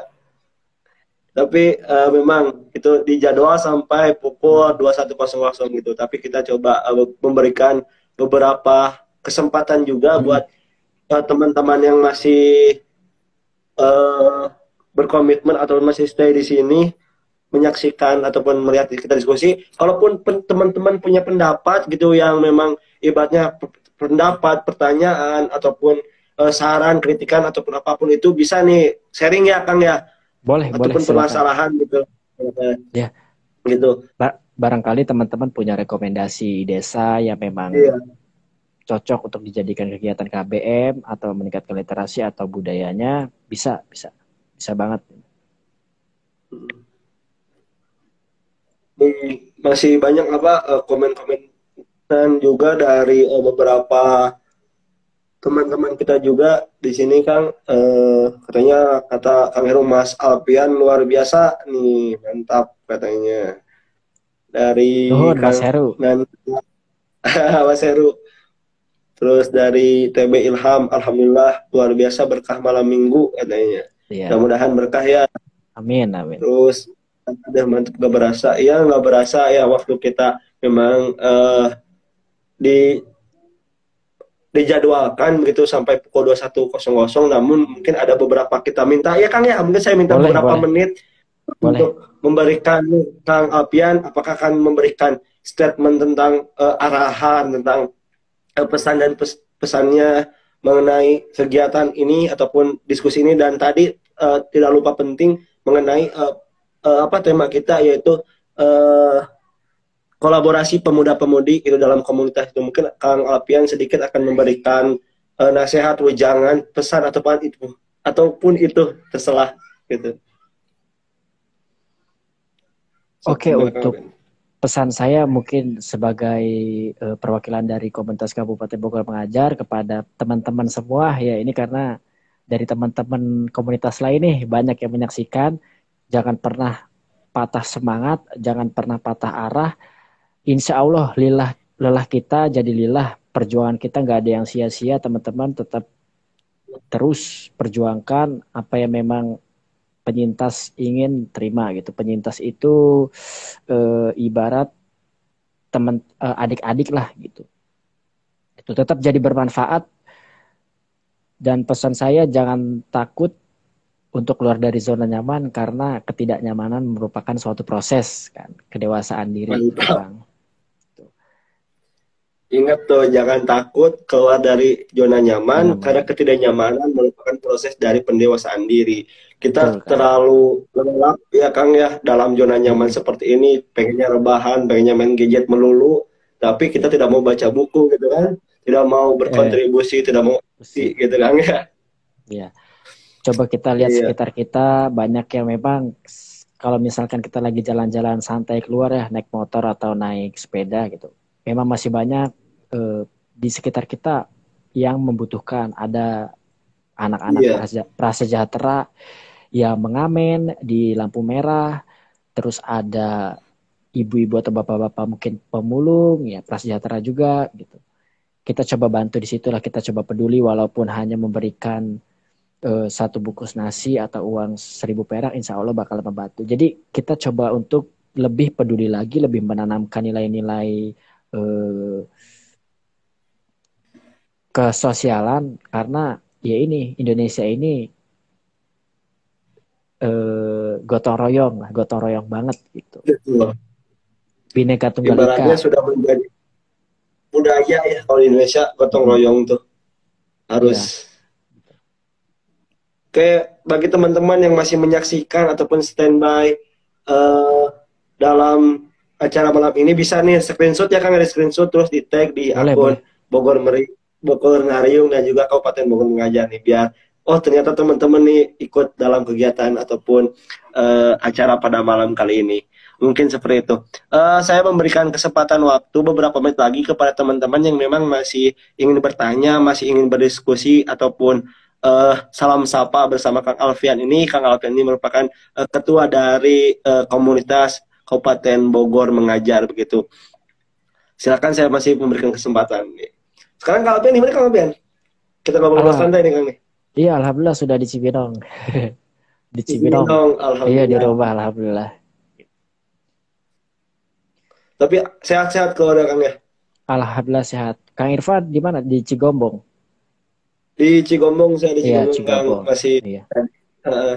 tapi uh, memang itu dijadwal sampai pukul 21.00 gitu tapi kita coba uh, memberikan beberapa kesempatan juga hmm. buat uh, teman-teman yang masih uh, berkomitmen atau masih stay di sini menyaksikan ataupun melihat kita diskusi kalaupun teman-teman punya pendapat gitu yang memang ibaratnya pendapat pertanyaan ataupun uh, saran kritikan ataupun apa pun itu bisa nih sharing ya Kang ya boleh, Ataupun boleh. permasalahan gitu. Ya. Gitu. Ba barangkali teman-teman punya rekomendasi desa yang memang iya. cocok untuk dijadikan kegiatan KBM atau meningkatkan literasi atau budayanya, bisa, bisa. Bisa banget. Masih banyak apa eh, komen-komen dan juga dari eh, beberapa teman-teman kita juga di sini Kang. Eh, katanya kata Kang Heru Mas Alpian luar biasa nih mantap katanya. Dari Nuhun, Mas Heru. Dan Mas Heru. Terus dari TB Ilham Alhamdulillah luar biasa berkah malam minggu katanya ya. mudah-mudahan berkah ya amin amin terus ada mantap gak berasa ya nggak berasa ya waktu kita memang uh, di dijadwalkan begitu sampai pukul 21.00 namun mungkin ada beberapa kita minta ya Kang ya mungkin saya minta boleh, beberapa boleh. menit boleh. untuk memberikan Kang Alpian apakah akan memberikan statement tentang uh, arahan tentang uh, pesan dan pes pesannya mengenai kegiatan ini ataupun diskusi ini. Dan tadi uh, tidak lupa penting mengenai uh, uh, apa tema kita yaitu uh, kolaborasi pemuda-pemudi itu dalam komunitas. Itu mungkin Kang Alpian sedikit akan memberikan uh, nasihat wejangan pesan ataupun itu ataupun itu terselah gitu. Oke okay, untuk pesan saya mungkin sebagai uh, perwakilan dari komunitas Kabupaten Bogor mengajar kepada teman-teman semua ya ini karena dari teman-teman komunitas lain nih banyak yang menyaksikan jangan pernah patah semangat jangan pernah patah arah. Insya Allah lillah lelah kita jadi lillah perjuangan kita nggak ada yang sia-sia teman-teman tetap terus perjuangkan apa yang memang penyintas ingin terima gitu. Penyintas itu e, ibarat teman e, adik-adik lah gitu. Itu tetap jadi bermanfaat. Dan pesan saya jangan takut untuk keluar dari zona nyaman karena ketidaknyamanan merupakan suatu proses kan kedewasaan diri Mantap. Ingat tuh, jangan takut keluar dari zona nyaman hmm. karena ketidaknyamanan merupakan proses dari pendewasaan diri. Kita Betul, terlalu lelap ya Kang ya dalam zona nyaman hmm. seperti ini, pengennya rebahan, pengennya main gadget melulu, tapi kita tidak mau baca buku gitu kan, tidak mau berkontribusi, eh. tidak mau sih gitu kan ya. Iya. Coba kita lihat iya. sekitar kita banyak yang memang kalau misalkan kita lagi jalan-jalan santai keluar ya naik motor atau naik sepeda gitu memang masih banyak uh, di sekitar kita yang membutuhkan. Ada anak-anak yeah. prasejahtera yang mengamen di lampu merah. Terus ada ibu-ibu atau bapak-bapak mungkin pemulung ya prasejahtera juga gitu. Kita coba bantu di situlah kita coba peduli walaupun hanya memberikan uh, satu bungkus nasi atau uang seribu perak insya Allah bakal membantu. Jadi kita coba untuk lebih peduli lagi lebih menanamkan nilai-nilai eh, kesosialan karena ya ini Indonesia ini eh, gotong royong lah, gotong royong banget gitu. Bineka tunggal ika. sudah menjadi budaya ya kalau di Indonesia gotong hmm. royong tuh harus. Ya. Kayak bagi teman-teman yang masih menyaksikan ataupun standby uh, dalam acara malam ini bisa nih screenshot ya kan ada screenshot terus di tag di boleh, akun boleh. Bogor Meri Bogor Ngariung dan juga Kabupaten Bogor Mengajar nih biar oh ternyata teman-teman nih ikut dalam kegiatan ataupun uh, acara pada malam kali ini mungkin seperti itu uh, saya memberikan kesempatan waktu beberapa menit lagi kepada teman-teman yang memang masih ingin bertanya masih ingin berdiskusi ataupun uh, salam sapa bersama Kang Alfian ini Kang Alfian ini merupakan uh, ketua dari uh, komunitas Kabupaten Bogor mengajar begitu. Silakan saya masih memberikan kesempatan. Sekarang kalau Alpian di mana Kang Alpian? Kita ngobrol ah, santai nih Kang nih. Iya, alhamdulillah sudah di Cibinong. di Cibinong. Cibinong, Iya alhamdulillah. di rumah alhamdulillah. Tapi sehat-sehat keluarga Kang ya. Alhamdulillah sehat. Kang Irfan di mana? Di Cigombong. Di Cigombong saya di Iya, Cigombong Kang Cigombong. masih Iya. eh,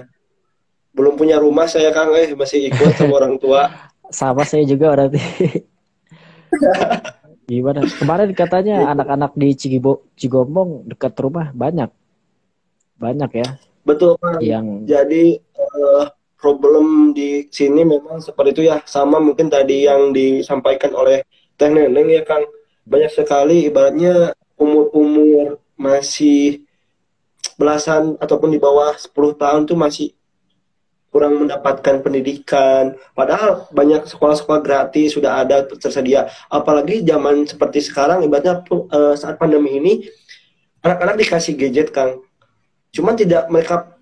belum punya rumah saya Kang eh masih ikut sama orang tua. Sama saya juga berarti. Gimana? Kemarin katanya anak-anak di Cigibo, Cigombong dekat rumah banyak. Banyak ya Betul Kang. yang Jadi eh, problem di sini memang seperti itu ya sama mungkin tadi yang disampaikan oleh Teh Neneng ya Kang. Banyak sekali ibaratnya umur-umur masih belasan ataupun di bawah 10 tahun tuh masih kurang mendapatkan pendidikan. Padahal banyak sekolah-sekolah gratis sudah ada tersedia. Apalagi zaman seperti sekarang, ibaratnya eh, saat pandemi ini, anak-anak dikasih gadget, Kang. Cuman tidak mereka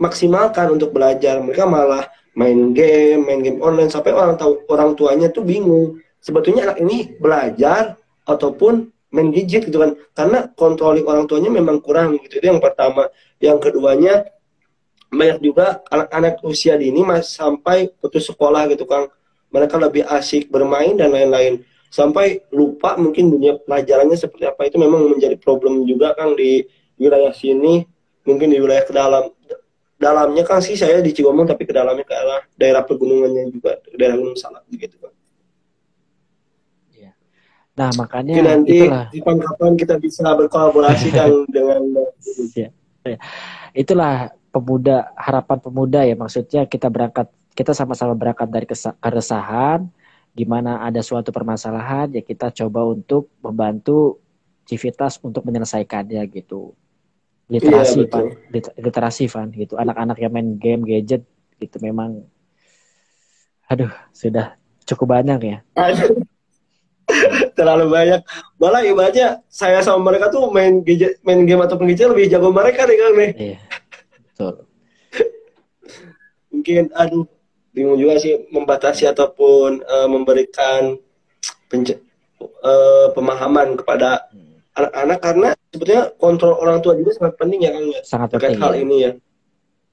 maksimalkan untuk belajar. Mereka malah main game, main game online sampai orang tahu orang tuanya tuh bingung. Sebetulnya anak ini belajar ataupun main gadget gitu kan. Karena kontroling orang tuanya memang kurang gitu. Itu yang pertama. Yang keduanya banyak juga anak-anak usia dini mas sampai putus sekolah gitu Kang. Mereka lebih asik bermain dan lain-lain. Sampai lupa mungkin dunia pelajarannya seperti apa itu memang menjadi problem juga Kang di wilayah sini. Mungkin di wilayah ke dalam dalamnya kan sih saya di Cigombong tapi ke dalamnya ke arah daerah pegunungannya juga daerah Gunung Salak gitu Kang. Nah, makanya Mungkin nanti itulah kapan-kapan kita bisa berkolaborasi Kang dengan ya, ya. itulah pemuda harapan pemuda ya maksudnya kita berangkat kita sama-sama berangkat dari keresahan gimana ada suatu permasalahan ya kita coba untuk membantu Civitas untuk menyelesaikannya gitu. Literasi Iya. Lit- literasi Van gitu. Anak-anak yang main game gadget gitu memang aduh sudah cukup banyak ya. Aduh. terlalu banyak. Malah ibaratnya saya sama mereka tuh main gadget main game atau gadget lebih jago mereka nih Kang nih. Iya betul. Mungkin aduh bingung juga sih membatasi ataupun eh, memberikan pence- eh, pemahaman kepada anak-anak karena sebetulnya kontrol orang tua juga sangat penting ya Kang ya. Sangat terkait penting hal ya. ini ya.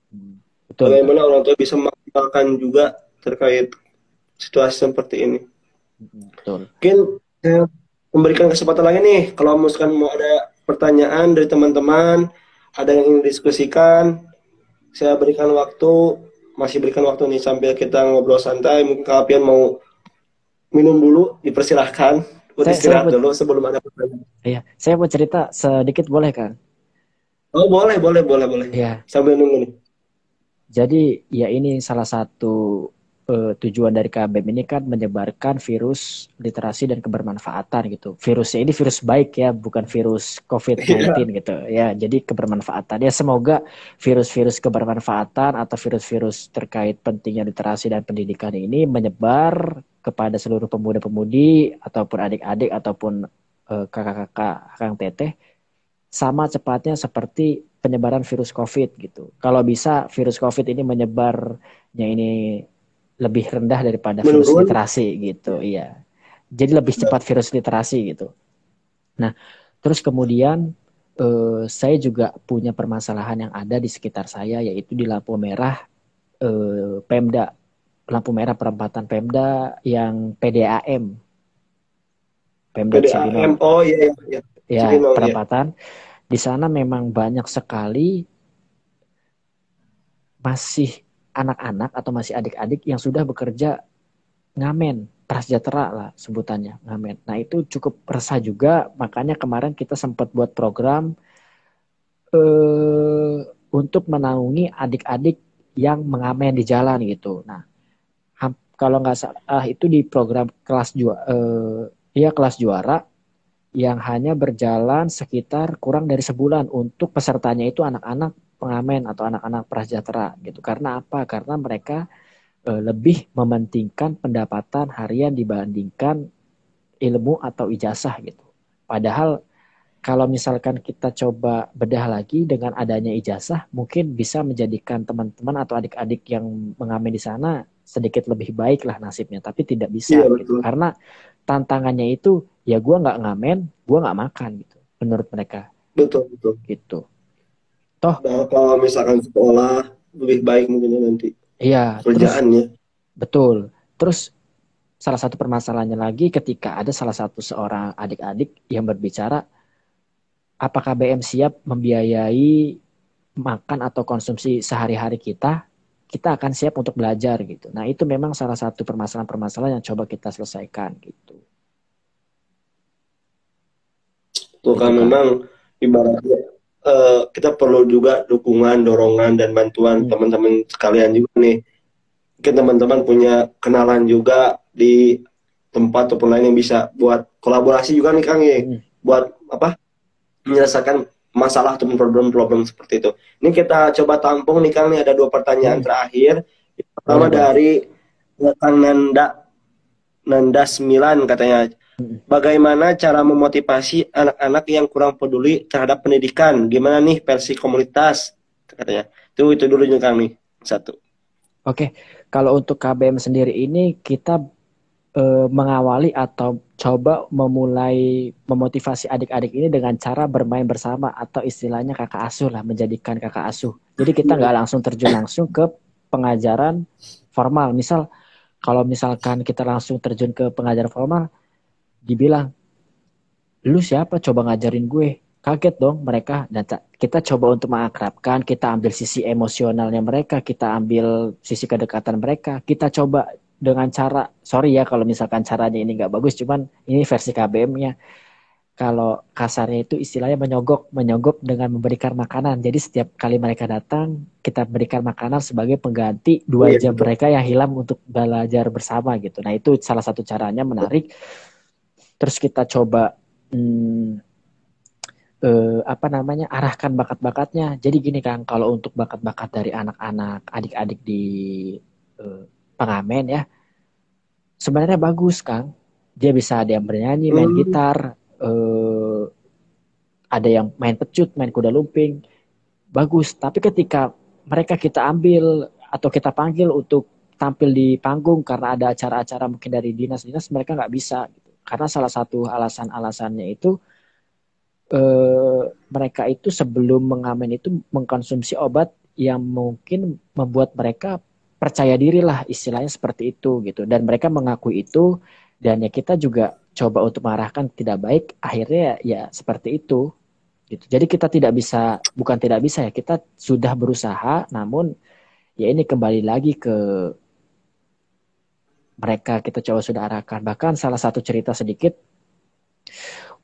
Hmm. betul bagaimana orang tua bisa memaksimalkan juga terkait situasi seperti ini. Hmm, betul. Mungkin saya memberikan kesempatan lagi nih kalau misalkan mau ada pertanyaan dari teman-teman ada yang ingin diskusikan saya berikan waktu masih berikan waktu nih sambil kita ngobrol santai. Mungkin Kak Alfian mau minum dulu dipersilahkan. Buat Saya- istirahat saya- dulu sebelum ada pertanyaan. Iya, saya mau cerita sedikit boleh kan? oh boleh boleh boleh boleh. Iya. sambil nunggu nih. Jadi ya ini salah satu eh, tujuan dari KBM ini kan menyebarkan virus literasi dan kebermanfaatan gitu. Virusnya ini virus baik ya, bukan virus COVID-19 gitu. Ya, jadi kebermanfaatan. Ya semoga virus-virus kebermanfaatan atau virus-virus terkait pentingnya literasi dan pendidikan ini menyebar kepada seluruh pemuda-pemudi ataupun adik-adik ataupun eh, kakak-kakak, kakang teteh sama cepatnya seperti penyebaran virus COVID gitu. Kalau bisa virus COVID ini menyebarnya ini lebih rendah daripada virus Menurun. literasi gitu, iya. Jadi lebih cepat virus literasi gitu. Nah, terus kemudian eh, saya juga punya permasalahan yang ada di sekitar saya yaitu di lampu merah eh, Pemda, lampu merah perempatan Pemda yang PDAM. Pemda PDAM oh iya iya, iya. ya Cibinong, iya. perempatan di sana memang banyak sekali masih anak-anak atau masih adik-adik yang sudah bekerja ngamen prasejahtera lah sebutannya ngamen. Nah itu cukup resah juga. Makanya kemarin kita sempat buat program eh untuk menaungi adik-adik yang mengamen di jalan gitu. Nah kalau nggak salah itu di program kelas juara eh, ya kelas juara yang hanya berjalan sekitar kurang dari sebulan untuk pesertanya itu anak-anak pengamen atau anak-anak prasejahtera gitu. Karena apa? Karena mereka eh, lebih mementingkan pendapatan harian dibandingkan ilmu atau ijazah gitu. Padahal kalau misalkan kita coba bedah lagi dengan adanya ijazah, mungkin bisa menjadikan teman-teman atau adik-adik yang mengamen di sana sedikit lebih baik lah nasibnya. Tapi tidak bisa Iya, gitu. betul. Karena tantangannya itu ya gue nggak ngamen, gue nggak makan gitu. Menurut mereka betul betul gitu. Nah, kalau misalkan sekolah lebih baik mungkin ya nanti. Iya. Kerjaannya. betul. Terus salah satu permasalahannya lagi ketika ada salah satu seorang adik-adik yang berbicara, apakah BM siap membiayai makan atau konsumsi sehari-hari kita? Kita akan siap untuk belajar gitu. Nah itu memang salah satu permasalahan-permasalahan yang coba kita selesaikan gitu. Tuh kan memang ibaratnya uh, kita perlu juga dukungan, dorongan dan bantuan hmm. teman-teman sekalian juga nih. Mungkin teman-teman punya kenalan juga di tempat ataupun lain yang bisa buat kolaborasi juga nih Kang ya. Hmm. Buat apa? menyelesaikan masalah atau problem-problem seperti itu. Ini kita coba tampung nih Kang nih ada dua pertanyaan hmm. terakhir. pertama hmm. dari Kang Nanda Nanda 9 katanya Bagaimana cara memotivasi anak-anak yang kurang peduli terhadap pendidikan? Gimana nih versi komunitas? Katanya. Itu itu dulu juga kami satu. Oke, kalau untuk KBM sendiri ini kita e, mengawali atau coba memulai memotivasi adik-adik ini dengan cara bermain bersama atau istilahnya kakak asuh lah, menjadikan kakak asuh. Jadi kita nggak langsung terjun langsung ke pengajaran formal. Misal kalau misalkan kita langsung terjun ke pengajaran formal, dibilang lu siapa? Coba ngajarin gue. Kaget dong mereka. Dan kita coba untuk mengakrabkan kita ambil sisi emosionalnya mereka kita ambil sisi kedekatan mereka. Kita coba dengan cara sorry ya kalau misalkan caranya ini nggak bagus cuman ini versi KBM-nya kalau kasarnya itu istilahnya menyogok menyogok dengan memberikan makanan. Jadi setiap kali mereka datang kita berikan makanan sebagai pengganti dua oh, iya, jam betul. mereka yang hilang untuk belajar bersama gitu. Nah itu salah satu caranya menarik terus kita coba hmm, eh, apa namanya arahkan bakat-bakatnya. Jadi gini Kang, kalau untuk bakat-bakat dari anak-anak, adik-adik di eh, pengamen ya, sebenarnya bagus Kang. Dia bisa ada yang bernyanyi, main hmm. gitar, eh, ada yang main pecut, main kuda lumping, bagus. Tapi ketika mereka kita ambil atau kita panggil untuk tampil di panggung karena ada acara-acara mungkin dari dinas-dinas mereka nggak bisa karena salah satu alasan-alasannya itu eh, mereka itu sebelum mengamen itu mengkonsumsi obat yang mungkin membuat mereka percaya diri lah istilahnya seperti itu gitu. Dan mereka mengakui itu dan ya kita juga coba untuk mengarahkan tidak baik akhirnya ya, ya seperti itu gitu. Jadi kita tidak bisa bukan tidak bisa ya kita sudah berusaha namun ya ini kembali lagi ke mereka kita coba sudah arahkan. Bahkan salah satu cerita sedikit,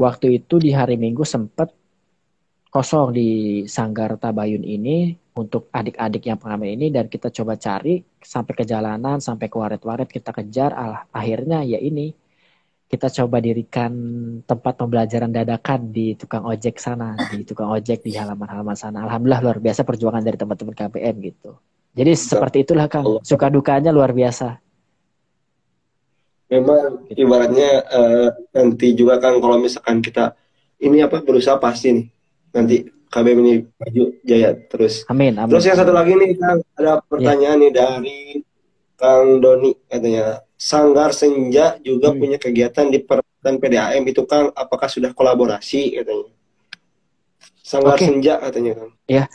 waktu itu di hari Minggu sempat kosong di Sanggar Tabayun ini untuk adik-adik yang pengamen ini dan kita coba cari sampai ke jalanan, sampai ke waret-waret kita kejar. Alah, akhirnya ya ini kita coba dirikan tempat pembelajaran dadakan di tukang ojek sana, di tukang ojek di halaman-halaman sana. Alhamdulillah luar biasa perjuangan dari teman-teman KPM gitu. Jadi seperti itulah Kang, suka dukanya luar biasa memang ibaratnya uh, nanti juga kan kalau misalkan kita ini apa berusaha pasti nih nanti KBM ini maju jaya terus. Amin, amin. Terus yang satu lagi nih Kang ada pertanyaan yeah. nih dari Kang Doni katanya Sanggar Senja juga hmm. punya kegiatan di dan PDAM itu Kang apakah sudah kolaborasi katanya. Sanggar okay. Senja katanya Kang. Ya.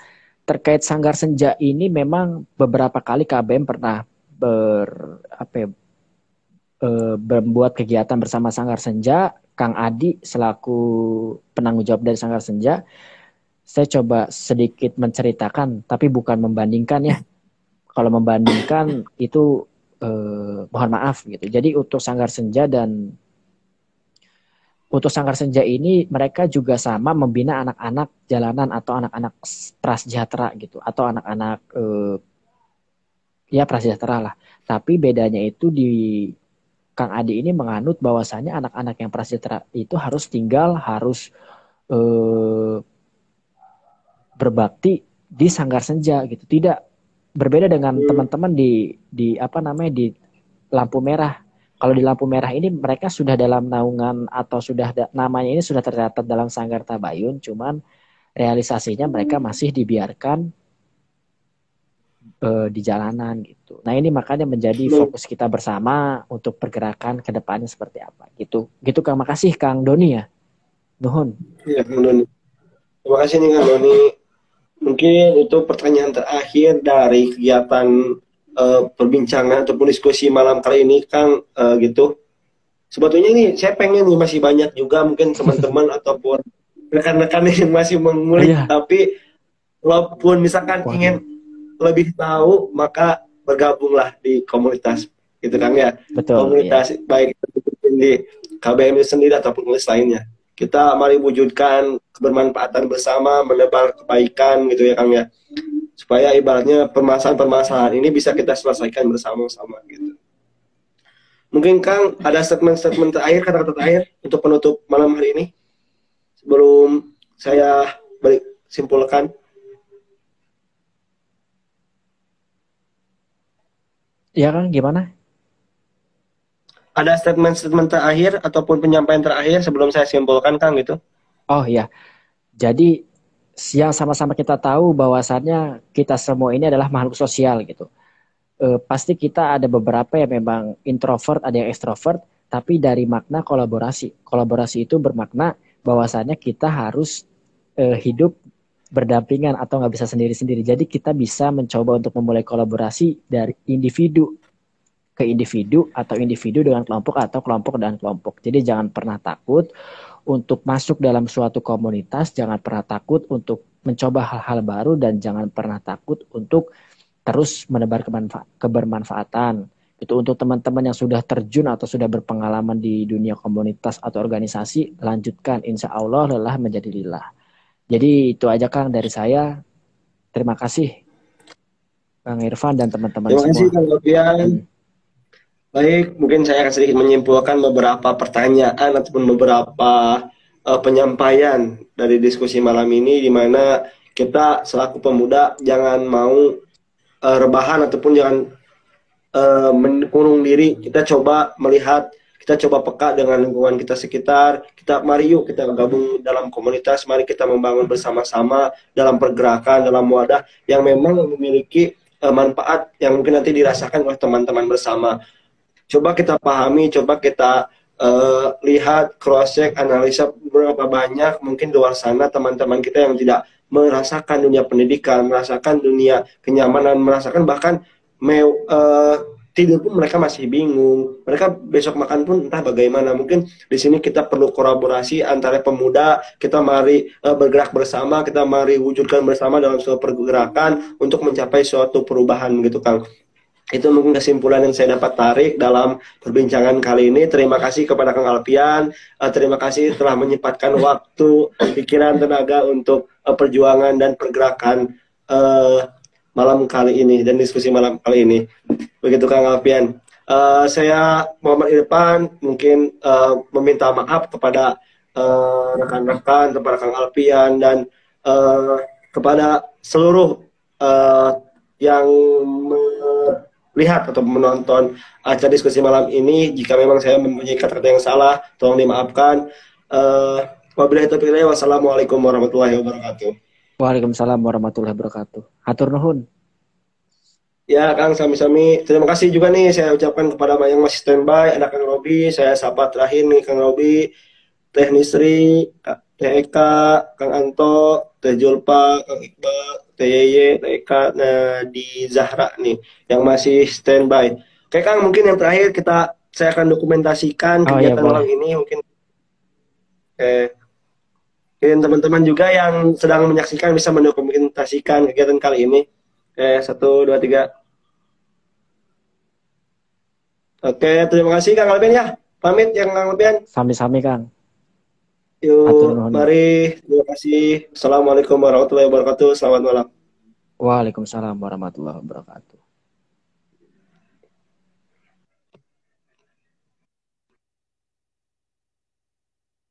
Terkait Sanggar Senja ini memang beberapa kali KBM pernah ber apa ya, uh, kegiatan bersama Sanggar Senja, Kang Adi selaku penanggung jawab dari Sanggar Senja, saya coba sedikit menceritakan, tapi bukan membandingkan ya. Kalau membandingkan itu eh, mohon maaf gitu. Jadi untuk Sanggar Senja dan untuk Sanggar Senja ini mereka juga sama membina anak-anak jalanan atau anak-anak prasejahtera gitu atau anak-anak eh, ya prasejahtera lah. Tapi bedanya itu di Kang Adi ini menganut bahwasanya anak-anak yang prasejahtera itu harus tinggal, harus eh, berbakti di sanggar senja gitu. Tidak berbeda dengan teman-teman di di apa namanya di lampu merah. Kalau di lampu merah ini mereka sudah dalam naungan atau sudah da, namanya ini sudah tercatat dalam sanggar tabayun, cuman realisasinya mereka masih dibiarkan uh, di jalanan gitu. Nah ini makanya menjadi fokus kita bersama untuk pergerakan ke depannya seperti apa gitu. Gitu Kang, makasih Kang Doni ya. Nuhun. Iya Kang Doni. Terima kasih nih Kang Doni. mungkin itu pertanyaan terakhir dari kegiatan uh, perbincangan ataupun diskusi malam kali ini, Kang, uh, gitu. Sebetulnya ini saya pengen nih masih banyak juga mungkin teman-teman ataupun rekan-rekan yang masih mengulik, yeah. tapi walaupun misalkan Wah. ingin lebih tahu, maka bergabunglah di komunitas, gitu kan ya. Betul. Komunitas yeah. baik di KBM sendiri ataupun komunitas lainnya kita mari wujudkan kebermanfaatan bersama, menebar kebaikan gitu ya Kang ya. Supaya ibaratnya permasalahan-permasalahan ini bisa kita selesaikan bersama-sama gitu. Mungkin Kang ada statement-statement terakhir, kata-kata terakhir untuk penutup malam hari ini sebelum saya balik simpulkan. Ya Kang, gimana? ada statement-statement terakhir ataupun penyampaian terakhir sebelum saya simpulkan Kang gitu? Oh ya, jadi yang sama-sama kita tahu bahwasannya kita semua ini adalah makhluk sosial gitu. E, pasti kita ada beberapa yang memang introvert, ada yang extrovert, tapi dari makna kolaborasi. Kolaborasi itu bermakna bahwasannya kita harus e, hidup berdampingan atau nggak bisa sendiri-sendiri. Jadi kita bisa mencoba untuk memulai kolaborasi dari individu ke individu atau individu dengan kelompok atau kelompok dan kelompok. Jadi jangan pernah takut untuk masuk dalam suatu komunitas, jangan pernah takut untuk mencoba hal-hal baru dan jangan pernah takut untuk terus menebar kebermanfaatan. Itu untuk teman-teman yang sudah terjun atau sudah berpengalaman di dunia komunitas atau organisasi, lanjutkan. Insya Allah lelah menjadi lillah. Jadi itu aja Kang dari saya. Terima kasih Kang Irfan dan teman-teman semua. Terima kasih Kang Lopian. Hmm. Baik, mungkin saya akan sedikit menyimpulkan beberapa pertanyaan ataupun beberapa uh, penyampaian dari diskusi malam ini di mana kita selaku pemuda jangan mau uh, rebahan ataupun jangan uh, mengurung diri. Kita coba melihat, kita coba peka dengan lingkungan kita sekitar. Kita mari yuk kita gabung dalam komunitas, mari kita membangun bersama-sama dalam pergerakan, dalam wadah yang memang memiliki uh, manfaat yang mungkin nanti dirasakan oleh teman-teman bersama coba kita pahami, coba kita uh, lihat cross check analisa berapa banyak mungkin luar sana teman-teman kita yang tidak merasakan dunia pendidikan, merasakan dunia kenyamanan, merasakan bahkan me, uh, tidur pun mereka masih bingung. Mereka besok makan pun entah bagaimana. Mungkin di sini kita perlu kolaborasi antara pemuda. Kita mari uh, bergerak bersama, kita mari wujudkan bersama dalam suatu pergerakan untuk mencapai suatu perubahan gitu Kang itu mungkin kesimpulan yang saya dapat tarik dalam perbincangan kali ini. Terima kasih kepada Kang Alpian. Uh, terima kasih telah menyempatkan waktu, pikiran, tenaga untuk uh, perjuangan dan pergerakan malam kali ini dan diskusi malam kali ini. Begitu Kang Alpian. Uh, saya Muhammad Irfan mungkin uh, meminta maaf kepada rekan-rekan, uh, kepada Kang Alpian dan uh, kepada seluruh uh, yang lihat atau menonton acara diskusi malam ini. Jika memang saya mempunyai kata-kata yang salah, tolong dimaafkan. Uh, wabillahi taufiq wassalamualaikum warahmatullahi wabarakatuh. Waalaikumsalam warahmatullahi wabarakatuh. Hatur nuhun. Ya, Kang sami-sami. Terima kasih juga nih saya ucapkan kepada yang masih standby, ada Kang Robi, saya sapa terakhir nih Kang Robi, Teh Nisri, Teh Eka, Kang Anto, Teh Julpa, Kang Iqbal, TYY, TK nah, di Zahra nih yang masih standby. Oke Kang, mungkin yang terakhir kita saya akan dokumentasikan oh, iya, kegiatan iya, malam ini mungkin. Oke. Mungkin teman-teman juga yang sedang menyaksikan bisa mendokumentasikan kegiatan kali ini. Oke, satu, dua, tiga. Oke, terima kasih Kang Albian ya. Pamit yang Kang Albian. Sami-sami Kang. Yuk, mari. Terima kasih. Assalamualaikum warahmatullahi wabarakatuh. Selamat malam. Waalaikumsalam warahmatullahi wabarakatuh.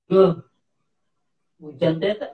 Tuh, we generated